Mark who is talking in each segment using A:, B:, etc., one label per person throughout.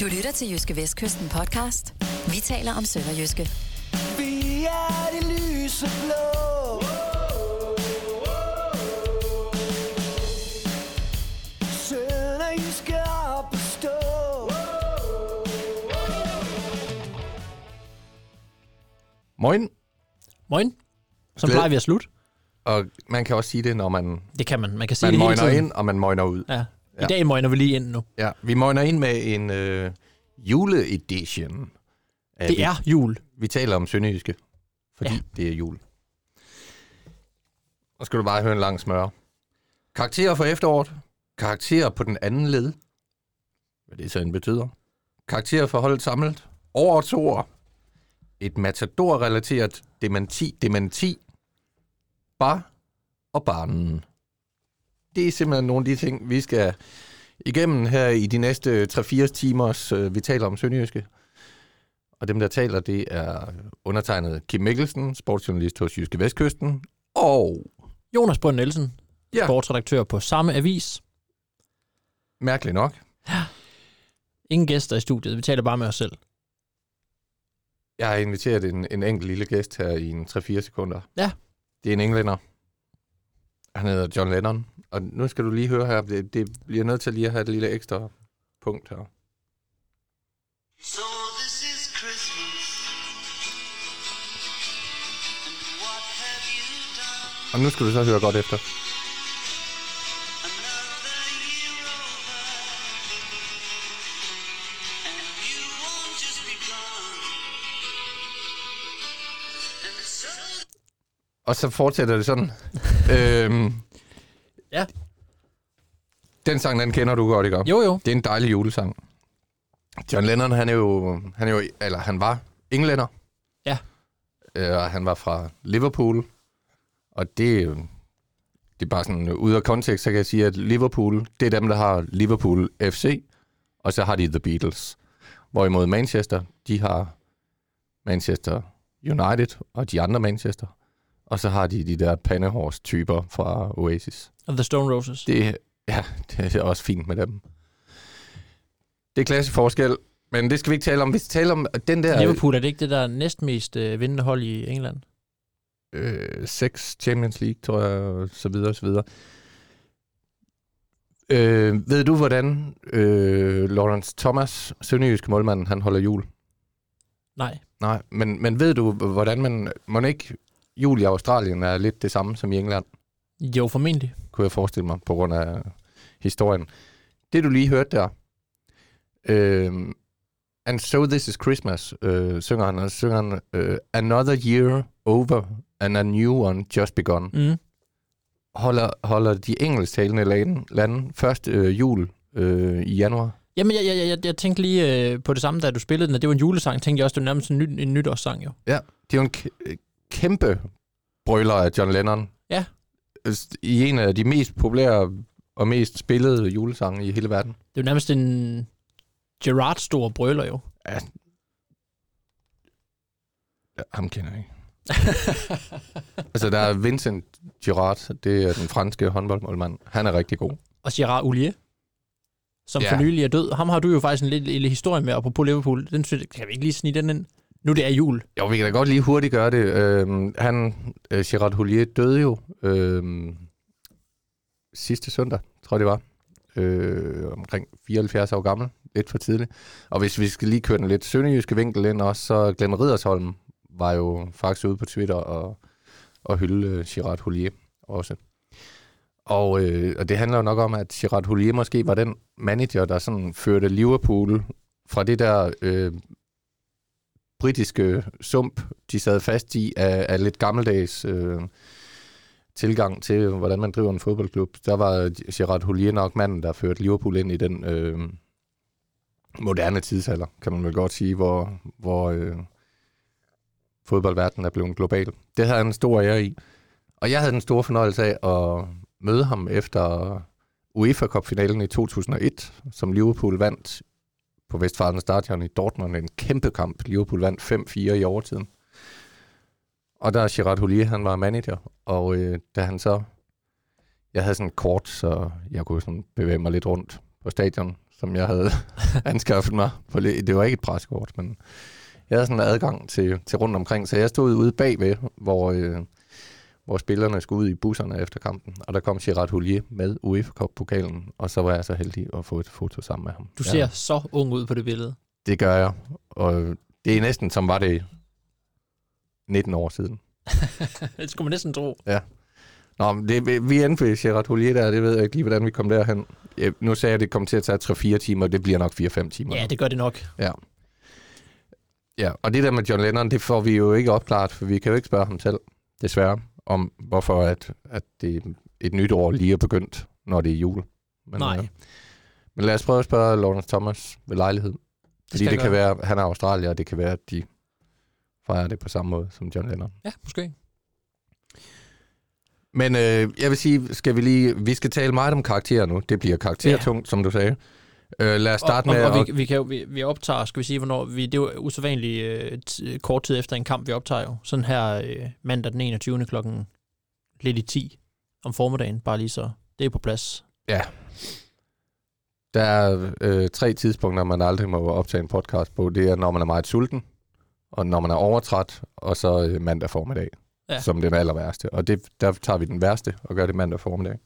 A: Du lytter til Jyske Vestkysten podcast. Vi taler om Sønderjyske.
B: Vi er de lyse blå. Sønderjyske op stå.
C: Moin.
D: Moin. Så
C: Glæd-
D: plejer vi at slutte.
C: Og man kan også sige det, når man,
D: Det kan man. Man kan sige
C: man
D: det hele
C: møgner
D: tiden.
C: ind, og man møgner ud.
D: Ja. I
C: Ja.
D: dag møgner vi lige ind nu.
C: Ja, vi møgner ind med en øh, juleedition.
D: Det
C: vi,
D: er jul.
C: Vi taler om Sønderjyske, fordi
D: Ja.
C: det er jul. Og skal du bare høre en lang smør. Karakterer for efteråret. Karakterer på den anden led. Hvad det så end betyder. Karakterer for holdet samlet. Årets ord. Et matador-relateret dementi. Dementi. Bar og barnen. Det er simpelthen nogle af de ting, vi skal igennem her i de næste 3-4 timers, øh, vi taler om Sønderjyske. Og dem, der taler, det er undertegnet Kim Mikkelsen, sportsjournalist hos Jyske Vestkysten, og
D: Jonas Brønd Nielsen,
C: Ja.
D: sportsredaktør på samme avis.
C: mærkeligt nok,
D: Ingen gæster i studiet. Vi taler bare med os selv.
C: jeg har inviteret en, en enkelt lille gæst her i en 3-4 sekunder.
D: Ja.
C: Det er en englænder. Han hedder John Lennon. Og nu skal du lige høre her, det, det bliver nødt til lige at have et lille ekstra punkt her.
B: So this is Christmas.
C: Og nu skal du så høre godt efter. Og så fortsætter det sådan. øhm,
D: Ja.
C: Den sang, den kender du godt, ikke?
D: Jo, jo.
C: Det er en dejlig julesang. John Lennon, han er jo, han er jo eller han var englænder.
D: Ja.
C: Øh, og han var fra Liverpool. Og det er jo, det er bare sådan, ude af kontekst, så kan jeg sige, at Liverpool, det er dem, der har Liverpool FC, og så har de The Beatles. Hvorimod Manchester, de har Manchester United og de andre Manchester. Og så har de de der pandehårs-typer fra Oasis.
D: Og The Stone Roses.
C: Det, ja, det er også fint med dem. Det er klasse forskel, men det skal vi ikke tale om. Vi skal tale om den der
D: Liverpool, er det ikke det der næstmest øh, vindende hold i England?
C: øh, seks Champions League, tror jeg, og så videre, og så videre. Øh, ved du, hvordan øh, Lawrence Thomas, sønderjyske målmanden, han holder jul?
D: Nej.
C: Nej, men, men ved du, hvordan man... Må ikke jul i Australien er lidt det samme som i England?
D: Jo, formentlig.
C: kunne jeg forestille mig, på grund af historien. Det, du lige hørte der, øh, And So This Is Christmas, øh, synger han, og synger han, øh, Another Year Over, and a New One Just Begun.
D: Mm.
C: Holder, holder de engelsktalende lande, lande først øh, jul øh, i januar?
D: Jamen, jeg, jeg, jeg, jeg tænkte lige øh, på det samme, da du spillede den, at det var en julesang. Tænkte jeg også, det var nærmest en, ny, en nytårssang, jo.
C: Ja, det er jo en kæmpe brøler af John Lennon.
D: Ja.
C: I en af de mest populære og mest spillede julesange i hele verden.
D: Det er jo nærmest en Gerard-stor brøler, jo.
C: Ja. ja ham kender jeg ikke. altså, der er Vincent Girard, det er den franske håndboldmålmand. Han er rigtig god.
D: og Gerard Oulier, som
C: Ja.
D: for nylig er død. Ham har du jo faktisk en lille, lille historie med, apropos Liverpool. Den synes, jeg- kan vi ikke lige snige den ind? Nu det er jul.
C: Jo, vi kan da godt lige hurtigt gøre det. Øhm, han, øh, Gerard Houllier, døde jo øhm, sidste søndag, tror jeg det var. Øh, omkring 74 år gammel. Lidt for tidligt. Og hvis vi skal lige køre den lidt sønderjyske vinkel ind også, så Glenn Riddersholm var jo faktisk ude på Twitter og, og hylde øh, Gerard Houllier også. Og, øh, og det handler jo nok om, at Gerard Houllier måske var den manager, der sådan førte Liverpool fra det der øh, britiske sump, de sad fast i af, af lidt gammeldags øh, tilgang til, hvordan man driver en fodboldklub. Der var Gerard Houllier nok manden, der førte Liverpool ind i den øh, moderne tidsalder, kan man vel godt sige, hvor, hvor øh, fodboldverdenen er blevet global. Det havde han en stor ære i. Og jeg havde den store fornøjelse af at møde ham efter UEFA Cup-finalen i 2001, som Liverpool vandt på Vestfalen Stadion i Dortmund. En kæmpe kamp. Liverpool vandt 5-4 i overtiden. Og der er Gerard Houllier, han var manager. Og øh, da han så... Jeg havde sådan et kort, så jeg kunne sådan bevæge mig lidt rundt på stadion, som jeg havde anskaffet mig. På, det var ikke et preskort, men jeg havde sådan en adgang til, til rundt omkring. Så jeg stod ude bagved, hvor, øh, hvor spillerne skulle ud i busserne efter kampen. Og der kom Gerard Houllier med UEFA Cup-pokalen, og så var jeg så heldig at få et foto sammen med ham.
D: Du ser så ung ud på det billede.
C: Det gør jeg, og det er næsten som var det 19 år siden.
D: det skulle man næsten tro.
C: Nå, men det, vi endte ved Gerard Houllier der, det ved jeg ikke lige, hvordan vi kom derhen. Jeg, nu sagde jeg, at det kom til at tage 3-4 timer, det bliver nok 4-5 timer.
D: Ja, det gør det nok.
C: Ja, og det der med John Lennon, det får vi jo ikke opklaret, for vi kan jo ikke spørge ham selv, desværre, om hvorfor at, at det et nyt år lige er begyndt, når det er jul. Men,
D: Nej.
C: Øh, men lad os prøve at spørge Lawrence Thomas ved lejlighed. Fordi
D: skal
C: det,
D: jeg
C: kan
D: gøre.
C: være, han er australier, og det kan være, at de fejrer det på samme måde som John Lennon.
D: Ja, måske.
C: Men øh, jeg vil sige, skal vi lige, vi skal tale meget om karakterer nu. Det bliver karaktertungt, ja. som du sagde. Øh, lad os starte
D: og,
C: med...
D: og, og vi, vi, kan jo, vi, vi optager, skal vi sige, hvornår... Vi, det er jo usædvanligt øh, t- kort tid efter en kamp, vi optager jo. Sådan her øh, mandag den 21. klokken lidt i 10 om formiddagen, bare lige så det er på plads.
C: Der er øh, tre tidspunkter, man aldrig må optage en podcast på. Det er, når man er meget sulten, og når man er overtræt, og så øh, mandag formiddag,
D: Ja.
C: ja. som den aller værste. Og det, der tager vi den værste og gør det mandag formiddag.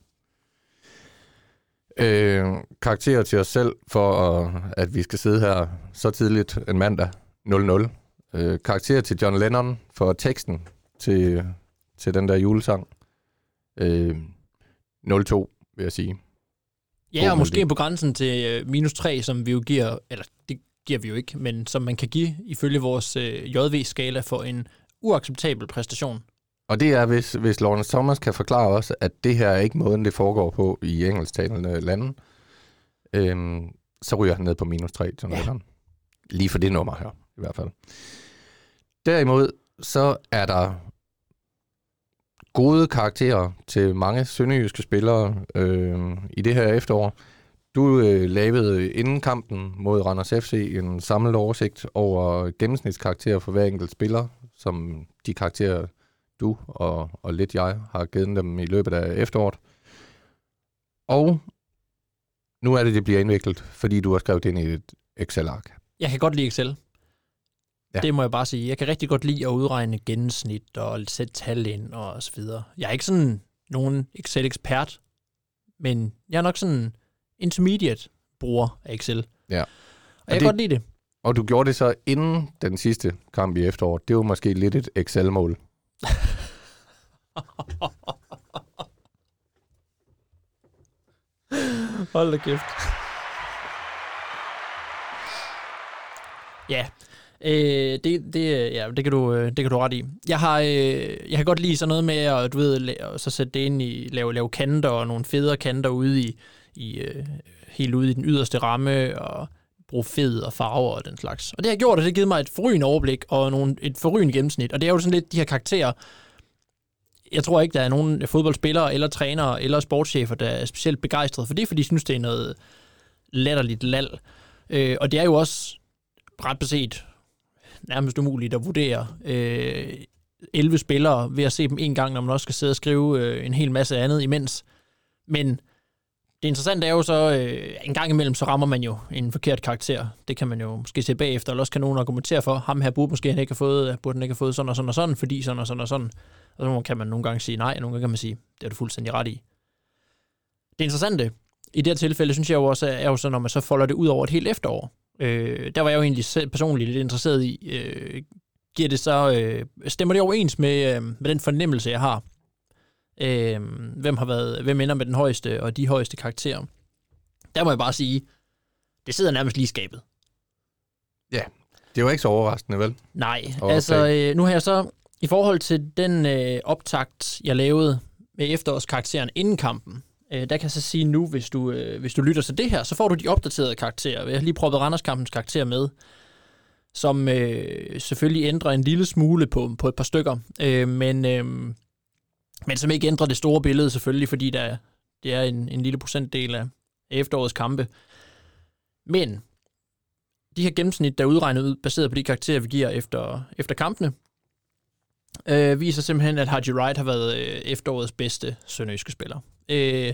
C: Øh, karakterer til os selv, for at, at vi skal sidde her så tidligt en mandag 00. Øh, karakterer til John Lennon for teksten til, til den der julesang. Øh, 02, vil jeg sige.
D: Ja, og måske på grænsen til øh, minus 3, som vi jo giver, eller det giver vi jo ikke, men som man kan give ifølge vores øh, JV-skala for en uacceptabel præstation.
C: Og det er, hvis, hvis Lawrence Thomas kan forklare os, at det her er ikke måden, det foregår på i engelsktalende lande, øhm, så ryger han ned på minus 3, John
D: Ja.
C: ja. Lige for det nummer her, i hvert fald. Derimod, så er der gode karakterer til mange sønderjyske spillere øh, i det her efterår. Du øh, lavede inden kampen mod Randers FC en samlet oversigt over gennemsnitskarakterer for hver enkelt spiller, som de karakterer, du og, og lidt jeg har givet dem i løbet af efteråret. Og nu er det, det bliver indviklet, fordi du har skrevet det ind i et Excel-ark.
D: Jeg kan godt lide Excel. Ja. Det må jeg bare sige. Jeg kan rigtig godt lide at udregne gennemsnit og sætte tal ind og så videre. Jeg er ikke sådan nogen Excel-ekspert, men jeg er nok sådan intermediate bruger af Excel.
C: Ja.
D: Og jeg kan
C: det-
D: godt lide det.
C: Og du gjorde det så inden den sidste kamp i efteråret. Det var måske lidt et Excel-mål.
D: Hold da kæft. Ja, øh, det, det, øh, ja, det, kan du, øh, det kan du ret i. Jeg har, øh, jeg kan godt lide sådan noget med at, du ved, la- så sætte det ind i, lave, lave kanter og nogle federe kanter ude i, i øh, helt ude i den yderste ramme og bruge fed og farver og den slags. Og det har jeg gjort, og det har givet mig et forrygende overblik og nogle, et forrygende gennemsnit. Og det er jo sådan lidt de her karakterer, jeg tror ikke, der er nogen fodboldspillere eller trænere eller sportschefer, der er specielt begejstrede for det, fordi de synes, det er noget latterligt lal. Øh, og det er jo også ret beset nærmest umuligt at vurdere øh, 11 spillere ved at se dem en gang, når man også skal sidde og skrive øh, en hel masse andet imens. Men det interessante er jo så, øh, en gang imellem, så rammer man jo en forkert karakter. Det kan man jo måske se bagefter, eller også kan nogen argumentere for, ham her burde måske han ikke have fået, burde han ikke have fået sådan og sådan og sådan, fordi sådan og sådan og sådan. Og så kan man nogle gange sige nej, og nogle gange kan man sige, det er du fuldstændig ret i. Det interessante i det her tilfælde, synes jeg jo også, er jo så, når man så folder det ud over et helt efterår. Øh, der var jeg jo egentlig personligt lidt interesseret i, øh, giver det så, øh, stemmer det overens med, øh, med den fornemmelse, jeg har? Øh, hvem har været, hvem ender med den højeste og de højeste karakterer? Der må jeg bare sige, det sidder nærmest lige skabet.
C: Det var ikke så overraskende, vel?
D: Nej, okay.
C: Okay.
D: altså øh, nu har jeg så, i forhold til den øh, optakt, jeg lavede med efterårskarakteren inden kampen, øh, der kan jeg så sige nu, hvis du, øh, hvis du lytter til det her, så får du de opdaterede karakterer. Jeg har lige proppet Randerskampens karakter med, som øh, selvfølgelig ændrer en lille smule på, på et par stykker, øh, men, øh, men som ikke ændrer det store billede selvfølgelig, fordi der, det er en, en lille procentdel af efterårets kampe. Men de her gennemsnit, der er udregnet ud, baseret på de karakterer, vi giver efter, efter kampene, øh, viser simpelthen, at Haji Wright har været øh, efterårets bedste sønderjyske spiller. Øh,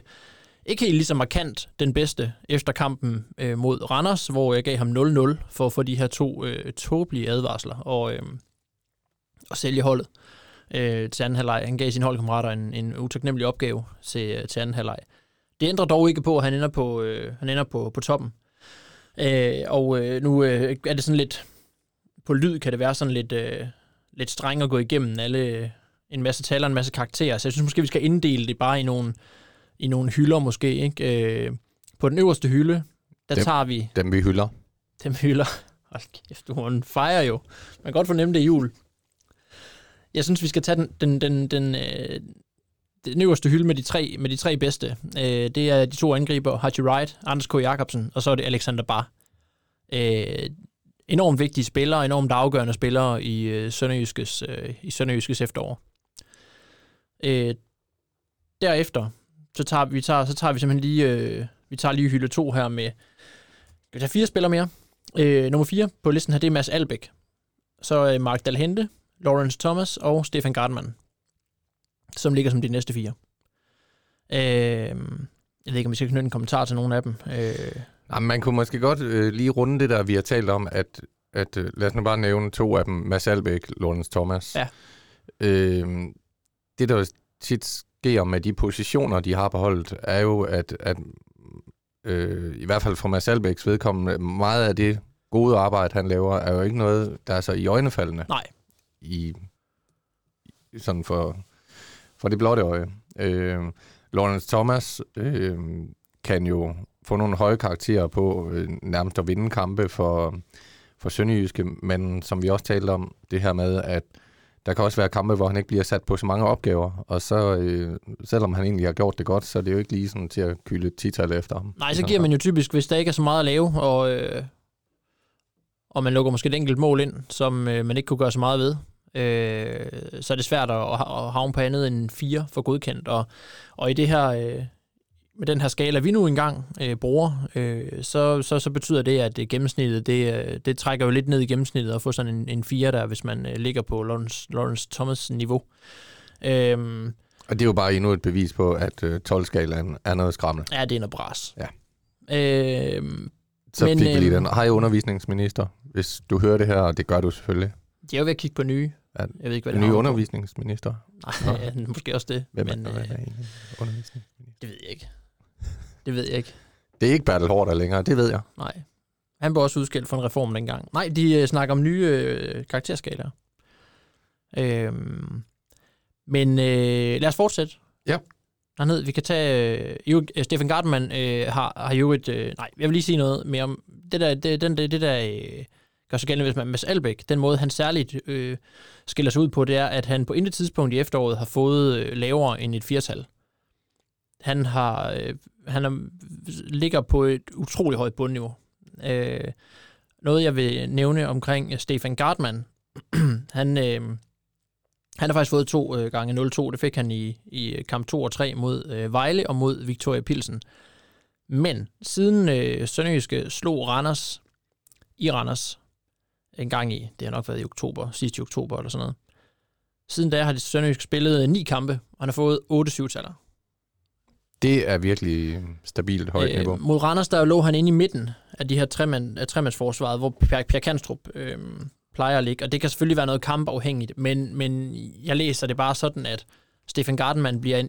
D: ikke helt lige så markant den bedste efter kampen øh, mod Randers, hvor jeg gav ham 0-0 for at få de her to øh, tåbelige advarsler og, øh, og sælge holdet øh, til anden halvleg. Han gav sine holdkammerater en, en utaknemmelig opgave til, øh, til anden halvleg. Det ændrer dog ikke på, at han ender på, øh, han ender på, på toppen. Øh, og øh, nu øh, er det sådan lidt, på lyd kan det være sådan lidt, øh, lidt streng at gå igennem alle, en masse tal og en masse karakterer. Så jeg synes måske, vi skal inddele det bare i nogle, i nogle hylder måske. Ikke? Øh, på den øverste hylde, der
C: Dem-
D: tager vi
C: Dem vi hylder.
D: dem hylder. Hold kæft, du hun fejrer jo. Man kan godt fornemme det i jul. Jeg synes, vi skal tage den, den, den, den, øh, den øverste hylde med de tre, med de tre bedste. Øh, det er de to angriber, Haji Wright, Anders K. Jacobsen, og så er det Alexander Bar. Øh, enormt vigtige spillere, enormt afgørende spillere i øh, Sønderjyskes, øh, i Sønderjyskes efterår. Øh, derefter, så tager vi, tager, så tager vi simpelthen lige, øh, vi tager lige hylde to her med, skal vi tage fire spillere mere? Øh, nummer 4 på listen her, det er Mads Albæk. Så øh, Mark Dalhente, Lawrence Thomas og Stefan Gartmann, som ligger som de næste fire. Øh, jeg ved ikke, om vi skal knytte en kommentar til nogen af dem. Øh,
C: Jamen, man kunne måske godt øh, lige runde det der, vi har talt om, at, at øh, lad os nu bare nævne to af dem, Mads Albeck, Lawrence Thomas.
D: Ja.
C: Øh, det, der tit sker med de positioner, de har på holdet, er jo, at, at øh, i hvert fald fra Mads Albæks vedkommende, meget af det gode arbejde, han laver, er jo ikke noget, der er så i øjnefaldende.
D: Nej.
C: I, i- sådan for, for det blotte øje. Øh, Lawrence Thomas øh, kan jo få nogle høje karakterer på øh, nærmest at vinde kampe for, for Sønderjyske, men som vi også talte om, det her med, at der kan også være kampe, hvor han ikke bliver sat på så mange opgaver, og så, øh, selvom han egentlig har gjort det godt, så er det jo ikke lige sådan til at kylde tital efter ham.
D: nej, så giver man jo typisk, hvis der ikke er så meget at lave, og, øh, og man lukker måske et enkelt mål ind, som øh, man ikke kunne gøre så meget ved, øh, så er det svært at, at havne på andet end fire for godkendt. Og, og i det her, øh, med den her skala, vi nu engang øh, bruger, øh, så, så, så betyder det, at det gennemsnittet, det, øh, det trækker jo lidt ned i gennemsnittet at få sådan en, en fire der, hvis man øh, ligger på Lawrence, Lawrence Thomas niveau. Øh,
C: Og det er jo bare endnu et bevis på, at øh, 12-skalaen er noget skræmmende.
D: ja, det er noget bras.
C: Ja.
D: Øh,
C: Så
D: Men,
C: fik vi lige
D: øhm,
C: den. Hej undervisningsminister, hvis du hører det her, og det gør du selvfølgelig.
D: de er jo ved at kigge på nye.
C: Ja,
D: Jeg ved ikke, hvad det
C: nye undervisningsminister.
D: Nej, ja, måske også det.
C: Hvem
D: men
C: er,
D: øh,
C: hvad er undervisningsminister?
D: det ved jeg ikke. Det ved jeg ikke.
C: Det er ikke Bertel Hårder længere, det ved jeg.
D: Nej. Han blev også udskilt for en reform dengang. Nej, de øh, snakker om nye øh, karakterskalaer. Øhm, men øh, lad os fortsætte.
C: Ja.
D: Derned, vi kan tage... Øh, øh, Stefan Gartmann øh, har, har jo et... Øh, nej, jeg vil lige sige noget mere om... Det der, det, den, det, det der øh, gør sig gældende, hvis man Mads Albæk, den måde, han særligt øh, skiller sig ud på, det er, at han på intet tidspunkt i efteråret har fået øh, lavere end et firtal. Han har... Øh, han er, ligger på et utroligt højt bundniveau. Øh, noget, jeg vil nævne omkring øh, Stefan Gartmann. han, øh, han har faktisk fået to øh, gange 0-2. Det fik han i, i øh, kamp 2 og 3 mod øh, Vejle og mod Victoria Pilsen. Men siden øh, Sønderjyske slog Randers i Randers en gang i, det har nok været i oktober, sidst i oktober eller sådan noget. Siden da har de spillet øh, ni kampe, og han har fået 8 syvtaller.
C: Det er virkelig stabilt højt øh, niveau.
D: mod Randers, der lå han inde i midten af de her tremand, af tremandsforsvaret, hvor Per, per Kanstrup øh, plejer at ligge. Og det kan selvfølgelig være noget kampafhængigt, men, men jeg læser det bare sådan, at Stefan Gardenman bliver en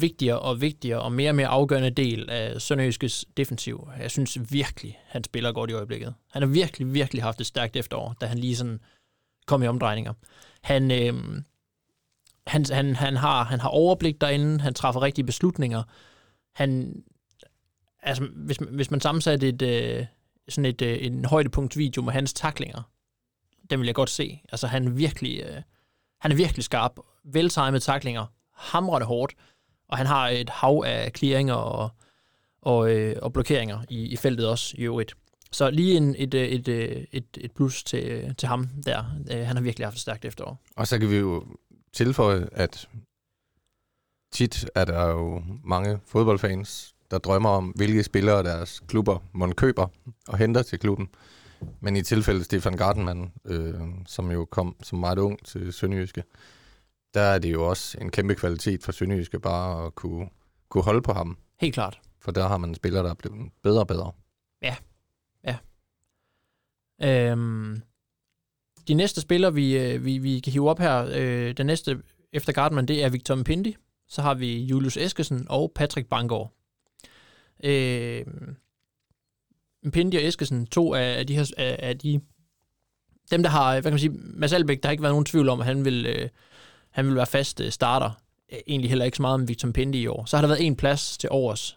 D: vigtigere og vigtigere og mere og mere afgørende del af Sønderjyskes defensiv. Jeg synes virkelig, han spiller godt i øjeblikket. Han har virkelig, virkelig haft et stærkt efterår, da han lige sådan kom i omdrejninger. Han, øh, han, han, han, har, han har overblik derinde, han træffer rigtige beslutninger. Han, altså, hvis, hvis man sammensatte et, øh, sådan et, øh, en højdepunktsvideo med hans taklinger, den vil jeg godt se. Altså, han er virkelig, øh, han er virkelig skarp. Veltimet taklinger, hamrende hårdt, og han har et hav af clearinger og, og, øh, og blokeringer i, i feltet også i øvrigt. Så lige en, et, øh, et, øh, et, et, plus til, øh, til ham der. Han har virkelig haft et stærkt efterår.
C: Og så kan vi jo tilføje, at tit er der jo mange fodboldfans, der drømmer om, hvilke spillere deres klubber må køber og henter til klubben. Men i tilfælde Stefan Gartenmann, øh, som jo kom som meget ung til Sønderjyske, der er det jo også en kæmpe kvalitet for Sønderjyske bare at kunne, kunne holde på ham.
D: Helt klart.
C: For der har man en spiller, der er blevet bedre og bedre.
D: Øhm, de næste spillere, vi, øh, vi, vi kan hive op her, øh, den næste efter Gardman, det er Victor Mpindi. Så har vi Julius Eskesen og Patrick Bangor. Øh, Mpindi og Eskesen, to af, af de her, af, af de, dem der har, hvad kan man sige, Mads Albeck, der har ikke været nogen tvivl om, at han vil, øh, han vil være fast øh, starter. Øh, egentlig heller ikke så meget om Victor Mpindi i år. Så har der været en plads til overs.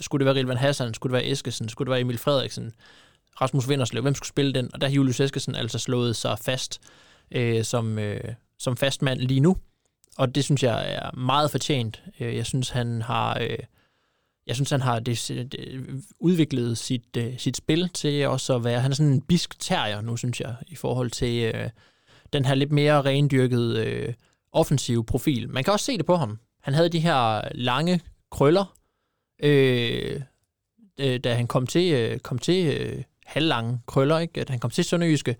D: Skulle det være Rilvan Hassan? Skulle det være Eskesen? Skulle det være Emil Frederiksen? Rasmus Vinderslev, hvem skulle spille den? Og der har Julius Eskesen altså slået sig fast øh, som, øh, som fastmand lige nu. Og det synes jeg er meget fortjent. Øh, jeg synes, han har... Øh, jeg synes, han har det, det, udviklet sit, øh, sit spil til også at være... Han er sådan en bisk terrier nu, synes jeg, i forhold til øh, den her lidt mere rendyrkede øh, offensive profil. Man kan også se det på ham. Han havde de her lange krøller, øh, øh, da han kom til, øh, kom til øh, halvlange krøller, ikke? At han kom til Sønderjyske.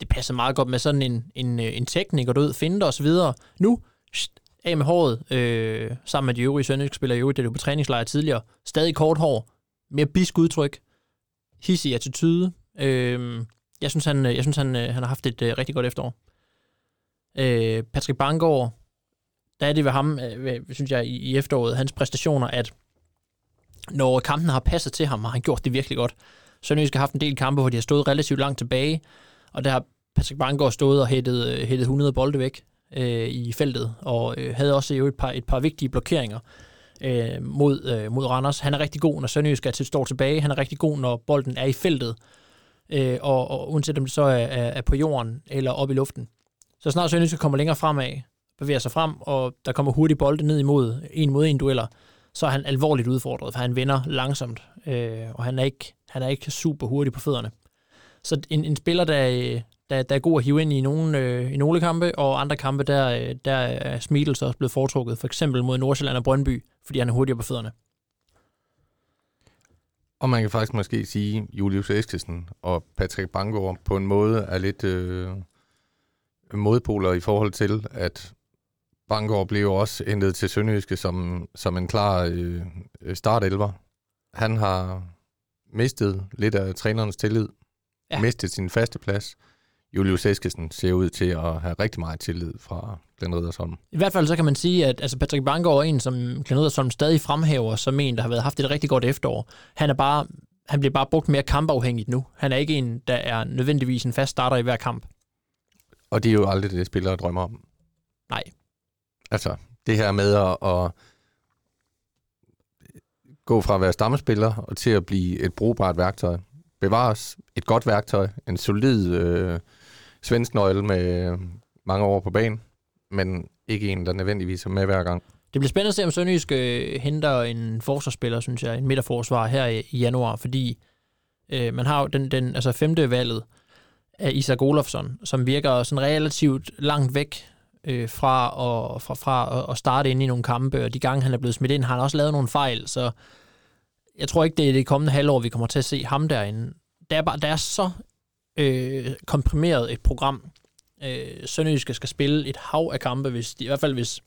D: Det passer meget godt med sådan en, en, øh, en teknik, og du ved, finde og så videre. Nu, sht, af med håret, øh, sammen med de øvrige Sønderjyske spillere i øvrigt, det er på træningslejr tidligere. Stadig kort hår, mere bisk udtryk, hissig attitude. Øh, jeg synes, han, øh, jeg synes han, øh, han har haft et øh, rigtig godt efterår. Øh, Patrick Bangor, der er det ved ham, øh, synes jeg, i, i efteråret, hans præstationer, at når kampen har passet til ham, har han gjort det virkelig godt. Sønderjysk har haft en del kampe, hvor de har stået relativt langt tilbage, og der har Patrick Bangor stået og hættet, øh, hættet 100 bolde væk øh, i feltet, og øh, havde også jo et par, et par vigtige blokeringer øh, mod, øh, mod Randers. Han er rigtig god, når Sønderjysk er til står tilbage. Han er rigtig god, når bolden er i feltet, øh, og, og uanset om det så er, er, er på jorden eller op i luften. Så snart Sønderjysk kommer længere fremad, bevæger sig frem, og der kommer hurtigt bolde ned imod en mod en dueller, så er han alvorligt udfordret, for han vender langsomt, øh, og han er, ikke, han er ikke super hurtig på fødderne. Så en, en spiller, der, der, der er god at hive ind i nogle, øh, i nogle kampe, og andre kampe, der, øh, der er Smidels også blevet foretrukket, for eksempel mod Nordsjælland og Brøndby, fordi han er hurtigere på fødderne.
C: Og man kan faktisk måske sige, Julius Eskesen og Patrick Bangor på en måde er lidt øh, modpoler i forhold til, at Bangor blev også hentet til Sønderjyske som, som en klar øh, startelver. Han har mistet lidt af trænerens tillid,
D: Ja.
C: mistet sin faste plads. Julius Eskesen ser ud til at have rigtig meget tillid fra Glenn Riddersholm.
D: I hvert fald så kan man sige, at altså Patrick Bangor er en, som Glenn Riddersholm stadig fremhæver som en, der har været, haft et rigtig godt efterår. Han er bare han bliver bare brugt mere kampafhængigt nu. Han er ikke en, der er nødvendigvis en fast starter i hver kamp.
C: Og det er jo aldrig det, spillere drømmer om.
D: Nej.
C: Altså, det her med at, at gå fra at være stammespiller og til at blive et brugbart værktøj. Bevares et godt værktøj, en solid øh, svensk nøgle med øh, mange år på banen, men ikke en, der nødvendigvis er med hver gang.
D: Det bliver spændende at se, om Sønderjysk øh, henter en forsvarsspiller, synes jeg, en midterforsvar her i, i januar, fordi øh, man har jo den, den altså femte valget af Isak Olofsson, som virker sådan relativt langt væk øh, fra, at, fra, fra at- at starte ind i nogle kampe, og de gange, han er blevet smidt ind, har han også lavet nogle fejl, så jeg tror ikke, det er det kommende halvår, vi kommer til at se ham derinde. Der er, bare, der er så øh, komprimeret et program. Øh, Sønderjyske skal spille et hav af kampe, hvis de, i hvert fald hvis,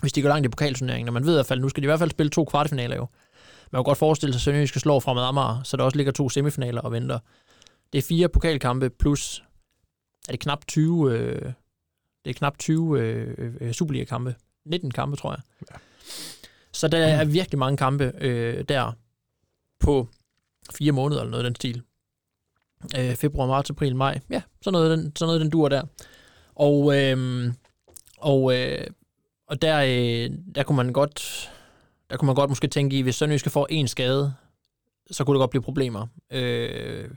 D: hvis de går langt i pokalturneringen, og man ved i hvert fald, nu skal de i hvert fald spille to kvartfinaler jo. Man kan godt forestille sig, at Sønderjyske slår fremad Amager, så der også ligger to semifinaler og venter. Det er fire pokalkampe plus, er det knap 20, øh, det er knap 20 øh, øh, øh, Superliga-kampe. 19 kampe, tror jeg.
C: Ja.
D: Så der er virkelig mange kampe øh, der på fire måneder eller noget af den stil. Øh, februar, marts, april, maj. Ja, sådan noget, den, sådan noget den dur der. Og, øh, og, øh, og der, øh, der kunne man godt der kunne man godt måske tænke i, hvis Sønderjyske får en skade, så kunne det godt blive problemer. Øh,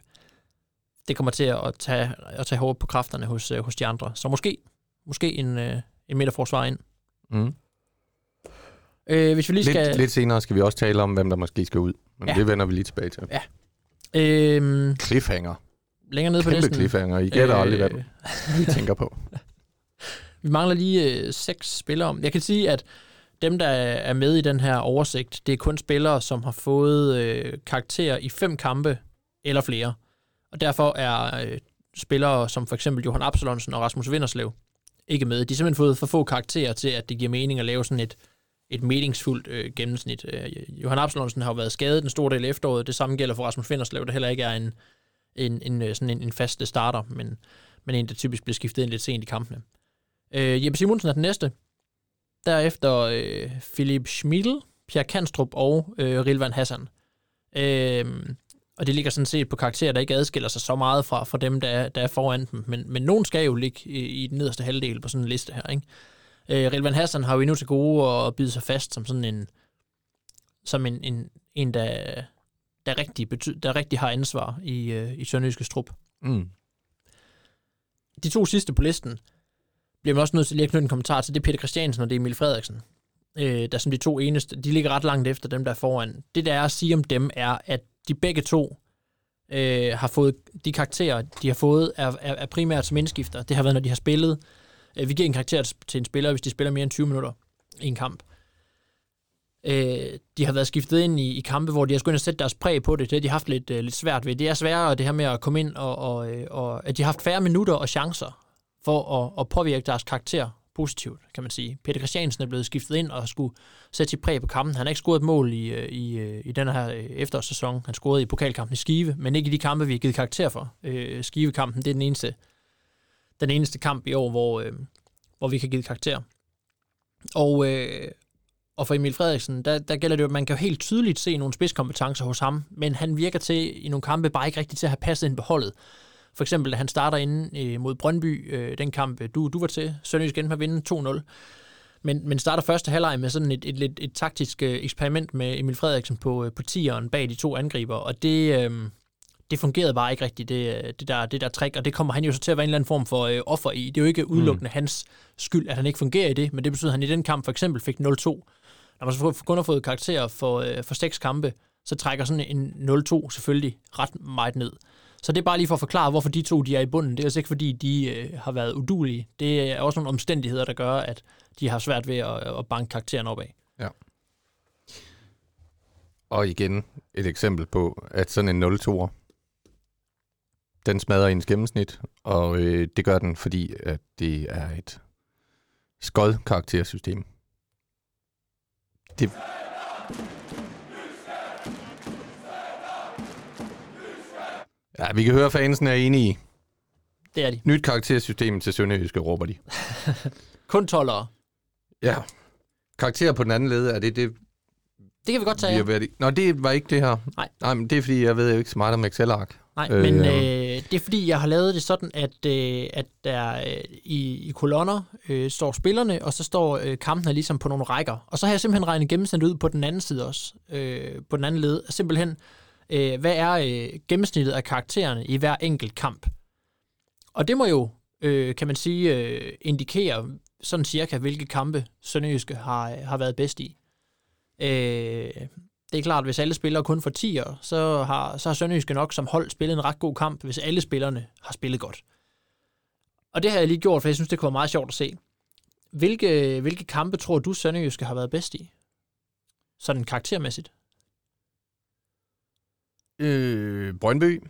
D: det kommer til at tage, at tage hårdt på kræfterne hos, øh, hos de andre. Så måske, måske en, øh, en midterforsvar ind.
C: Mm.
D: Øh, hvis vi lige skal...
C: Lidt, lidt senere skal vi også tale om, hvem der måske skal ud. Men
D: Ja.
C: det vender vi lige tilbage til.
D: Ja. Øh,
C: Cliffhanger.
D: længere nede på
C: Kæmpe
D: listen.
C: cliffhanger. I gætter øh... aldrig, hvad vi tænker på.
D: Vi mangler lige øh, seks spillere. Jeg kan sige, at dem, der er med i den her oversigt, det er kun spillere, som har fået øh, karakterer i fem kampe eller flere. Og derfor er øh, spillere som for eksempel Johan Absalonsen og Rasmus Vinderslev ikke med. De har simpelthen fået for få karakterer til, at det giver mening at lave sådan et, et meningsfuldt øh, gennemsnit. Øh, Johan Absalonsen har jo været skadet en stor del af efteråret. Det samme gælder for Rasmus Finderslev, der heller ikke er en, en, en, øh, sådan en, en fast starter, men, men en, der typisk bliver skiftet ind lidt sent i kampene. Øh, Jeppe Simonsen er den næste. Derefter øh, Philip Schmidl, Pierre Kanstrup og øh, Rilvan Hassan. Øh, og det ligger sådan set på karakterer, der ikke adskiller sig så meget fra, fra dem, der er, der er foran dem. Men, men nogen skal jo ligge i, i den nederste halvdel på sådan en liste her. Ikke? Øh, Rilvan Hassan har jo endnu til gode at bide sig fast som sådan en, som en, en, en der, der, rigtig bety, der rigtig har ansvar i, øh, i Sønderjyske Strup.
C: Mm.
D: De to sidste på listen bliver man også nødt til lige at knytte en kommentar til. Det er Peter Christiansen og det er Emil Frederiksen. Øh, der som de to eneste, de ligger ret langt efter dem, der er foran. Det, der er at sige om dem, er, at de begge to øh, har fået de karakterer, de har fået, er, er, er primært som indskifter. Det har været, når de har spillet. Øh, vi giver en karakter til en spiller, hvis de spiller mere end 20 minutter i en kamp. Øh, de har været skiftet ind i, i kampe, hvor de har skulle ind og sætte deres præg på det. Det har de haft lidt, øh, lidt svært ved. Det er sværere, det her med at komme ind, og, og, øh, og at de har haft færre minutter og chancer for at, at påvirke deres karakter positivt, kan man sige. Peter Christiansen er blevet skiftet ind og skulle sætte sit præg på kampen. Han har ikke scoret et mål i, øh, i, i den her efterårssæson. Han scorede i pokalkampen i Skive, men ikke i de kampe, vi har givet karakter for. Øh, Skive-kampen, det er den eneste, den eneste kamp i år, hvor, øh, hvor vi kan give karakter. Og, øh, og for Emil Frederiksen, der, der gælder det jo, at man kan jo helt tydeligt se nogle spidskompetencer hos ham, men han virker til i nogle kampe bare ikke rigtig til at have passet ind på holdet. For eksempel, da han starter inde øh, mod Brøndby, øh, den kamp, øh, du, du var til, Sønderjysk endte med at vinde 2-0. Men, men starter første halvleg med sådan et, et, et, et taktisk øh, eksperiment med Emil Frederiksen på, øh, på tieren bag de to angriber, og det, øh, det fungerede bare ikke rigtigt, det, det, der, det der trick, og det kommer han jo så til at være en eller anden form for øh, offer i. Det er jo ikke udelukkende mm. hans skyld, at han ikke fungerer i det, men det betyder, at han i den kamp for eksempel fik 0-2. Når man så kun har fået karakterer for, øh, for seks kampe, så trækker sådan en 0-2 selvfølgelig ret meget ned. Så det er bare lige for at forklare, hvorfor de to de er i bunden. Det er altså ikke, fordi de øh, har været udulige. Det er også nogle omstændigheder, der gør, at de har svært ved at, at banke karakteren opad.
C: Ja. Og igen et eksempel på, at sådan en 0-2'er, den smadrer ens gennemsnit, og øh, det gør den, fordi at det er et skod karaktersystem. Det, Ja, vi kan høre, at fansen er enige.
D: Det er de.
C: Nyt karaktersystem til Sønderjyske, råber de.
D: Kun 12'ere.
C: Ja. Karakter på den anden led, er det det,
D: Det kan vi godt tage.
C: vi
D: Ja.
C: Nå, det var ikke det her.
D: Nej.
C: Nej, men det er fordi, jeg ved jo ikke så meget om Excel-ark.
D: Nej,
C: Øh,
D: men øh, det er fordi, jeg har lavet det sådan, at, øh, at der øh, i, i kolonner øh, står spillerne, og så står øh, kampene ligesom på nogle rækker. Og så har jeg simpelthen regnet gennemsnittet ud på den anden side også, øh, på den anden led. Simpelthen, øh, hvad er øh, gennemsnittet af karaktererne i hver enkelt kamp? Og det må jo, øh, kan man sige, øh, indikere sådan cirka, hvilke kampe Sønderjyske har, har været bedst i. Øh, det er klart, hvis alle spillere kun får 10'er, så har, så har Sønderjyske nok som hold spillet en ret god kamp, hvis alle spillerne har spillet godt. Og det har jeg lige gjort, for jeg synes, det kunne være meget sjovt at se. Hvilke, hvilke kampe tror du, Sønderjyske har været bedst i? Sådan karaktermæssigt.
C: Øh, Brøndby.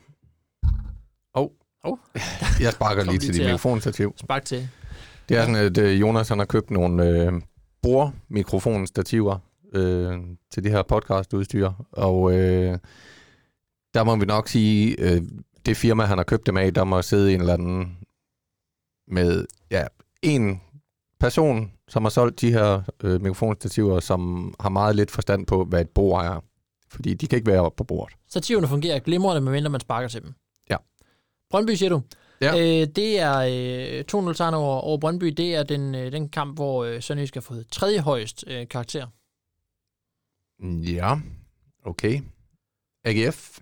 C: Åh.
D: Hov.
C: jeg sparker lige til dit
D: at-
C: mikrofonstativ.
D: Spark til.
C: Det er sådan, at øh, Jonas han har købt nogle øh, bordmikrofonstativer øh, til det her podcastudstyr, og øh, der må vi nok sige, øh, det firma, han har købt dem af, der må sidde en eller anden med ja, en person, som har solgt de her øh, mikrofonstativer, som har meget lidt forstand på, hvad et bord er. Fordi de kan ikke være oppe på bordet.
D: Stativerne fungerer glimrende, medmindre man sparker til dem.
C: Ja.
D: Brøndby, siger du?
C: Ja.
D: Øh, det er øh, 2-0 sejren over, over Brøndby. Det er den, øh, den kamp, hvor øh, Sønderjysk har fået tredje højst øh, karakter.
C: Ja, okay. AGF.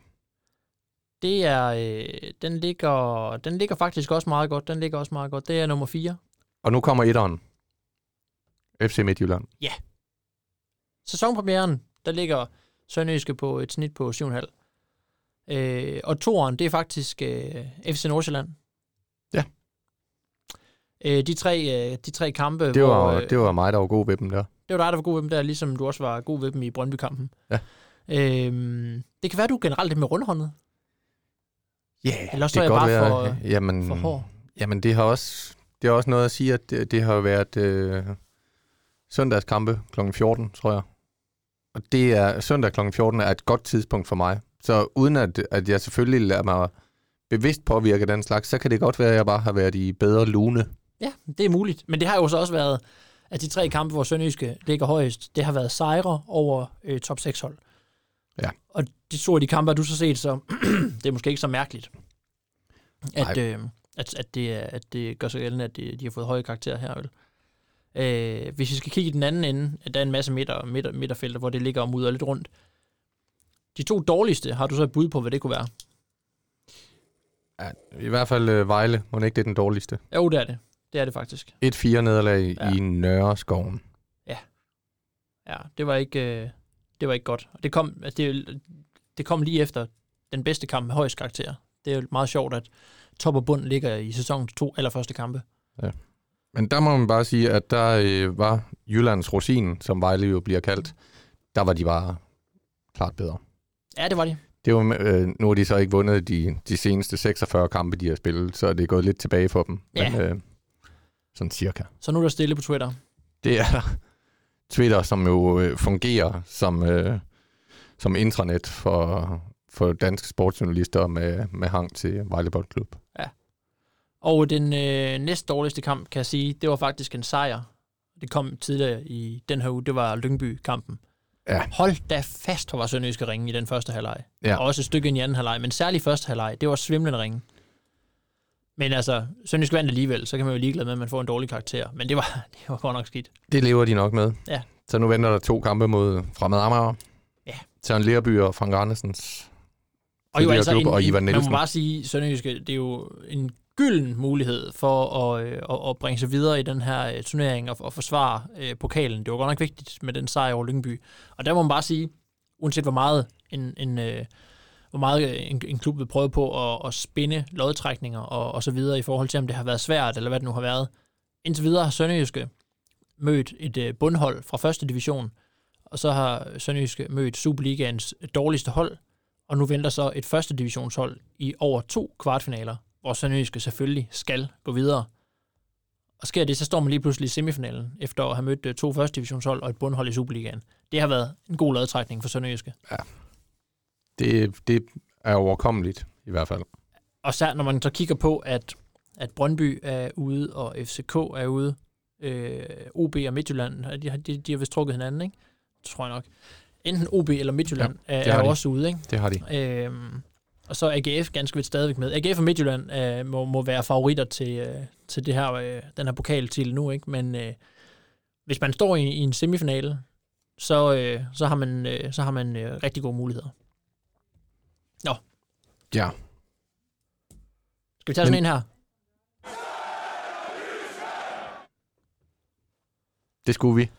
D: Det er, øh, den, ligger, den ligger faktisk også meget godt. Den ligger også meget godt. Det er nummer 4.
C: Og nu kommer etteren. FC Midtjylland.
D: Sæsonpremieren, der ligger Sønderjyske på et snit på 7,5. Øh, og toeren, det er faktisk øh, FC Nordsjælland.
C: Ja.
D: Øh, de, tre, øh, de tre kampe,
C: Det var,
D: hvor... Øh,
C: det var mig, der var god ved dem der.
D: Det var dig, der var god ved dem der, ligesom du også var god ved dem i Brøndby-kampen.
C: Ja.
D: Øhm, det kan være, du er generelt lidt med rundhåndet.
C: Ja, yeah,
D: Eller også er jeg bare for-
C: jamen,
D: For hård.
C: Jamen, det har også, det har også noget at sige, at det, det har været øh, søndagskampe kl. 14, tror jeg. Og det er, søndag kl. 14 er et godt tidspunkt for mig. Så uden at, at jeg selvfølgelig lader mig bevidst påvirke den slags, så kan det godt være, at jeg bare har været i bedre lune.
D: Ja, det er muligt. Men det har jo så også været, at de tre kampe, hvor Sønderjyske ligger højest, det har været sejre over øh, top 6 hold.
C: Ja.
D: Og de to af de kampe, har du så set, så det er måske ikke så mærkeligt, at,
C: Nej.
D: øh, at, at, det, at det gør sig gældende, at de, de har fået høje karakterer her. Vel? Øh, hvis vi skal kigge i den anden ende, at der er en masse midter, midter, midterfelter, hvor det ligger og mudder lidt rundt. De to dårligste, har du så et bud på, hvad det kunne være?
C: Ja, I hvert fald øh, Vejle, må ikke det er den dårligste.
D: Jo, det er det. Det er det faktisk.
C: Et 4 nederlag
D: Ja.
C: ja. i Nørreskoven.
D: Ja, det var ikke, øh, det var ikke godt. Og det kom, altså det, det kom lige efter den bedste kamp med højst karakter. Det er jo meget sjovt, at top og bund ligger i sæsonens to allerførste kampe.
C: Men der må man bare sige, at der øh, var Jyllands Rosin, som Vejle jo bliver kaldt, der var de bare klart bedre.
D: Ja, det var de.
C: Det var, øh, nu har de så ikke vundet de, de seneste 46 kampe, de har spillet, så det er gået lidt tilbage for dem.
D: Ja.
C: Men, øh, sådan cirka.
D: Så nu er der stille på Twitter.
C: Det er Twitter, som jo øh, fungerer som, øh, som intranet for, for danske sportsjournalister med, med hang til Vejle Boldklub.
D: Og den øh, næst dårligste kamp, kan jeg sige, det var faktisk en sejr. Det kom tidligere i den her uge, det var Lyngby-kampen.
C: Ja.
D: Hold da fast, hvor var Sønderjyske ringe i den første halvleg.
C: Ja.
D: Og også et stykke i anden halvleg, men særligt første halvleg, det var svimlende ringe. Men altså, Sønderjysk vandt alligevel, så kan man jo ligeglad med, at man får en dårlig karakter. Men det var, det var godt nok skidt.
C: Det lever de nok med.
D: Ja.
C: Så nu venter der to kampe mod Fremad Amager.
D: Ja.
C: Søren Lerby og Frank Andersens
D: Og jo altså,
C: klub,
D: en,
C: og Ivan
D: man
C: Nielsen.
D: må bare sige, Sønderjyske, det er jo en gylden mulighed for at, øh, at, at bringe sig videre i den her øh, turnering og, og forsvare øh, pokalen. Det var godt nok vigtigt med den sejr over Lyngby. Og der må man bare sige, uanset hvor meget en, en, øh, hvor meget øh, en, en klub vil prøve på at, at spinde lodtrækninger og, og så videre i forhold til, om det har været svært, eller hvad det nu har været. Indtil videre har Sønderjyske mødt et øh, bundhold fra første division, og så har Sønderjyske mødt Superligaens dårligste hold, og nu venter så et første divisionshold i over to kvartfinaler, hvor Sønderjyske selvfølgelig skal gå videre. Og sker det, så står man lige pludselig i semifinalen, efter at have mødt øh, to første divisionshold og et bundhold i Superligaen. Det har været en god lodtrækning for Sønderjyske.
C: Ja, det, det er overkommeligt i hvert fald.
D: Og så når man så kigger på, at, at Brøndby er ude, og FCK er ude, øh, OB og Midtjylland, de, har- de, de har vist trukket hinanden, ikke? Tror jeg nok. Enten OB eller Midtjylland ja, er, er
C: de.
D: også ude, ikke?
C: Det har de.
D: Øhm, og så er AGF ganske vist stadigvæk med. AGF og Midtjylland øh, må, må være favoritter til, øh, til det her, øh, den her pokal til nu, ikke? Men øh, hvis man står i, i en semifinale, så, øh, så har man, øh, så har man øh, rigtig gode muligheder.
C: Ja.
D: Skal vi tage sådan
C: Men-
D: en her?
C: Det skulle vi.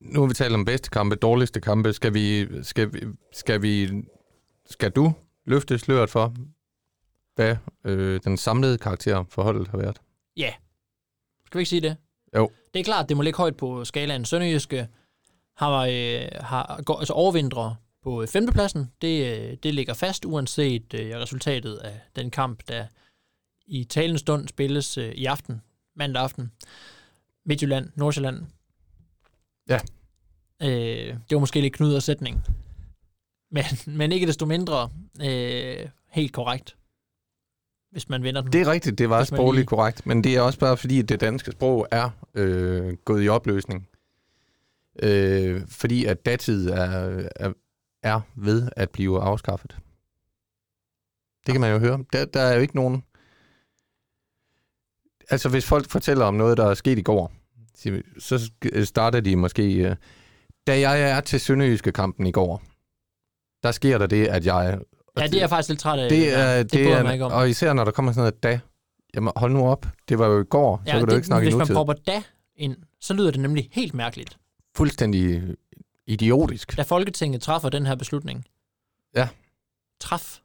C: Nu har vi talt om bedste kampe, dårligste kampe. Skal vi, skal vi, skal vi, skal du løfte sløret for, hvad øh, den samlede karakter for holdet har været?
D: Ja. Skal vi ikke sige det?
C: Jo.
D: Det er klart, det må ligge højt på skalaen. Sønderjyske har, øh, har går, altså overvindre på øh, femtepladsen. Det, øh, det ligger fast, uanset øh, resultatet af den kamp, der i talende stund spilles øh, i aften, mandag aften. Midtjylland, Nordsjælland.
C: Ja.
D: Øh, det var måske lidt knud og sætning. Men, men ikke desto mindre øh, helt korrekt, hvis man vinder den.
C: Det er rigtigt, det var sprogligt
D: lige-
C: korrekt, men det er også bare fordi, at det danske sprog er øh, gået i opløsning. Øh, fordi at datid er, er, er ved at blive afskaffet. Det kan man jo høre. Der, der er jo ikke nogen... Altså, hvis folk fortæller om noget, der er sket i går, så starter de måske... øh, Da jeg er til Sønderjyske kampen i går, der sker der det, at jeg...
D: Ja, det er jeg faktisk lidt træt af.
C: Det er,
D: det,
C: det, er,
D: mig ikke om.
C: og især når der kommer sådan noget da. Jamen, hold nu op. Det var jo i går, så kan du
D: det,
C: ikke snakke
D: hvis
C: i
D: man
C: nutid.
D: propper da ind, så lyder det nemlig helt mærkeligt.
C: Fuldstændig idiotisk.
D: Da Folketinget træffer den her beslutning.
C: Ja.
D: Træf.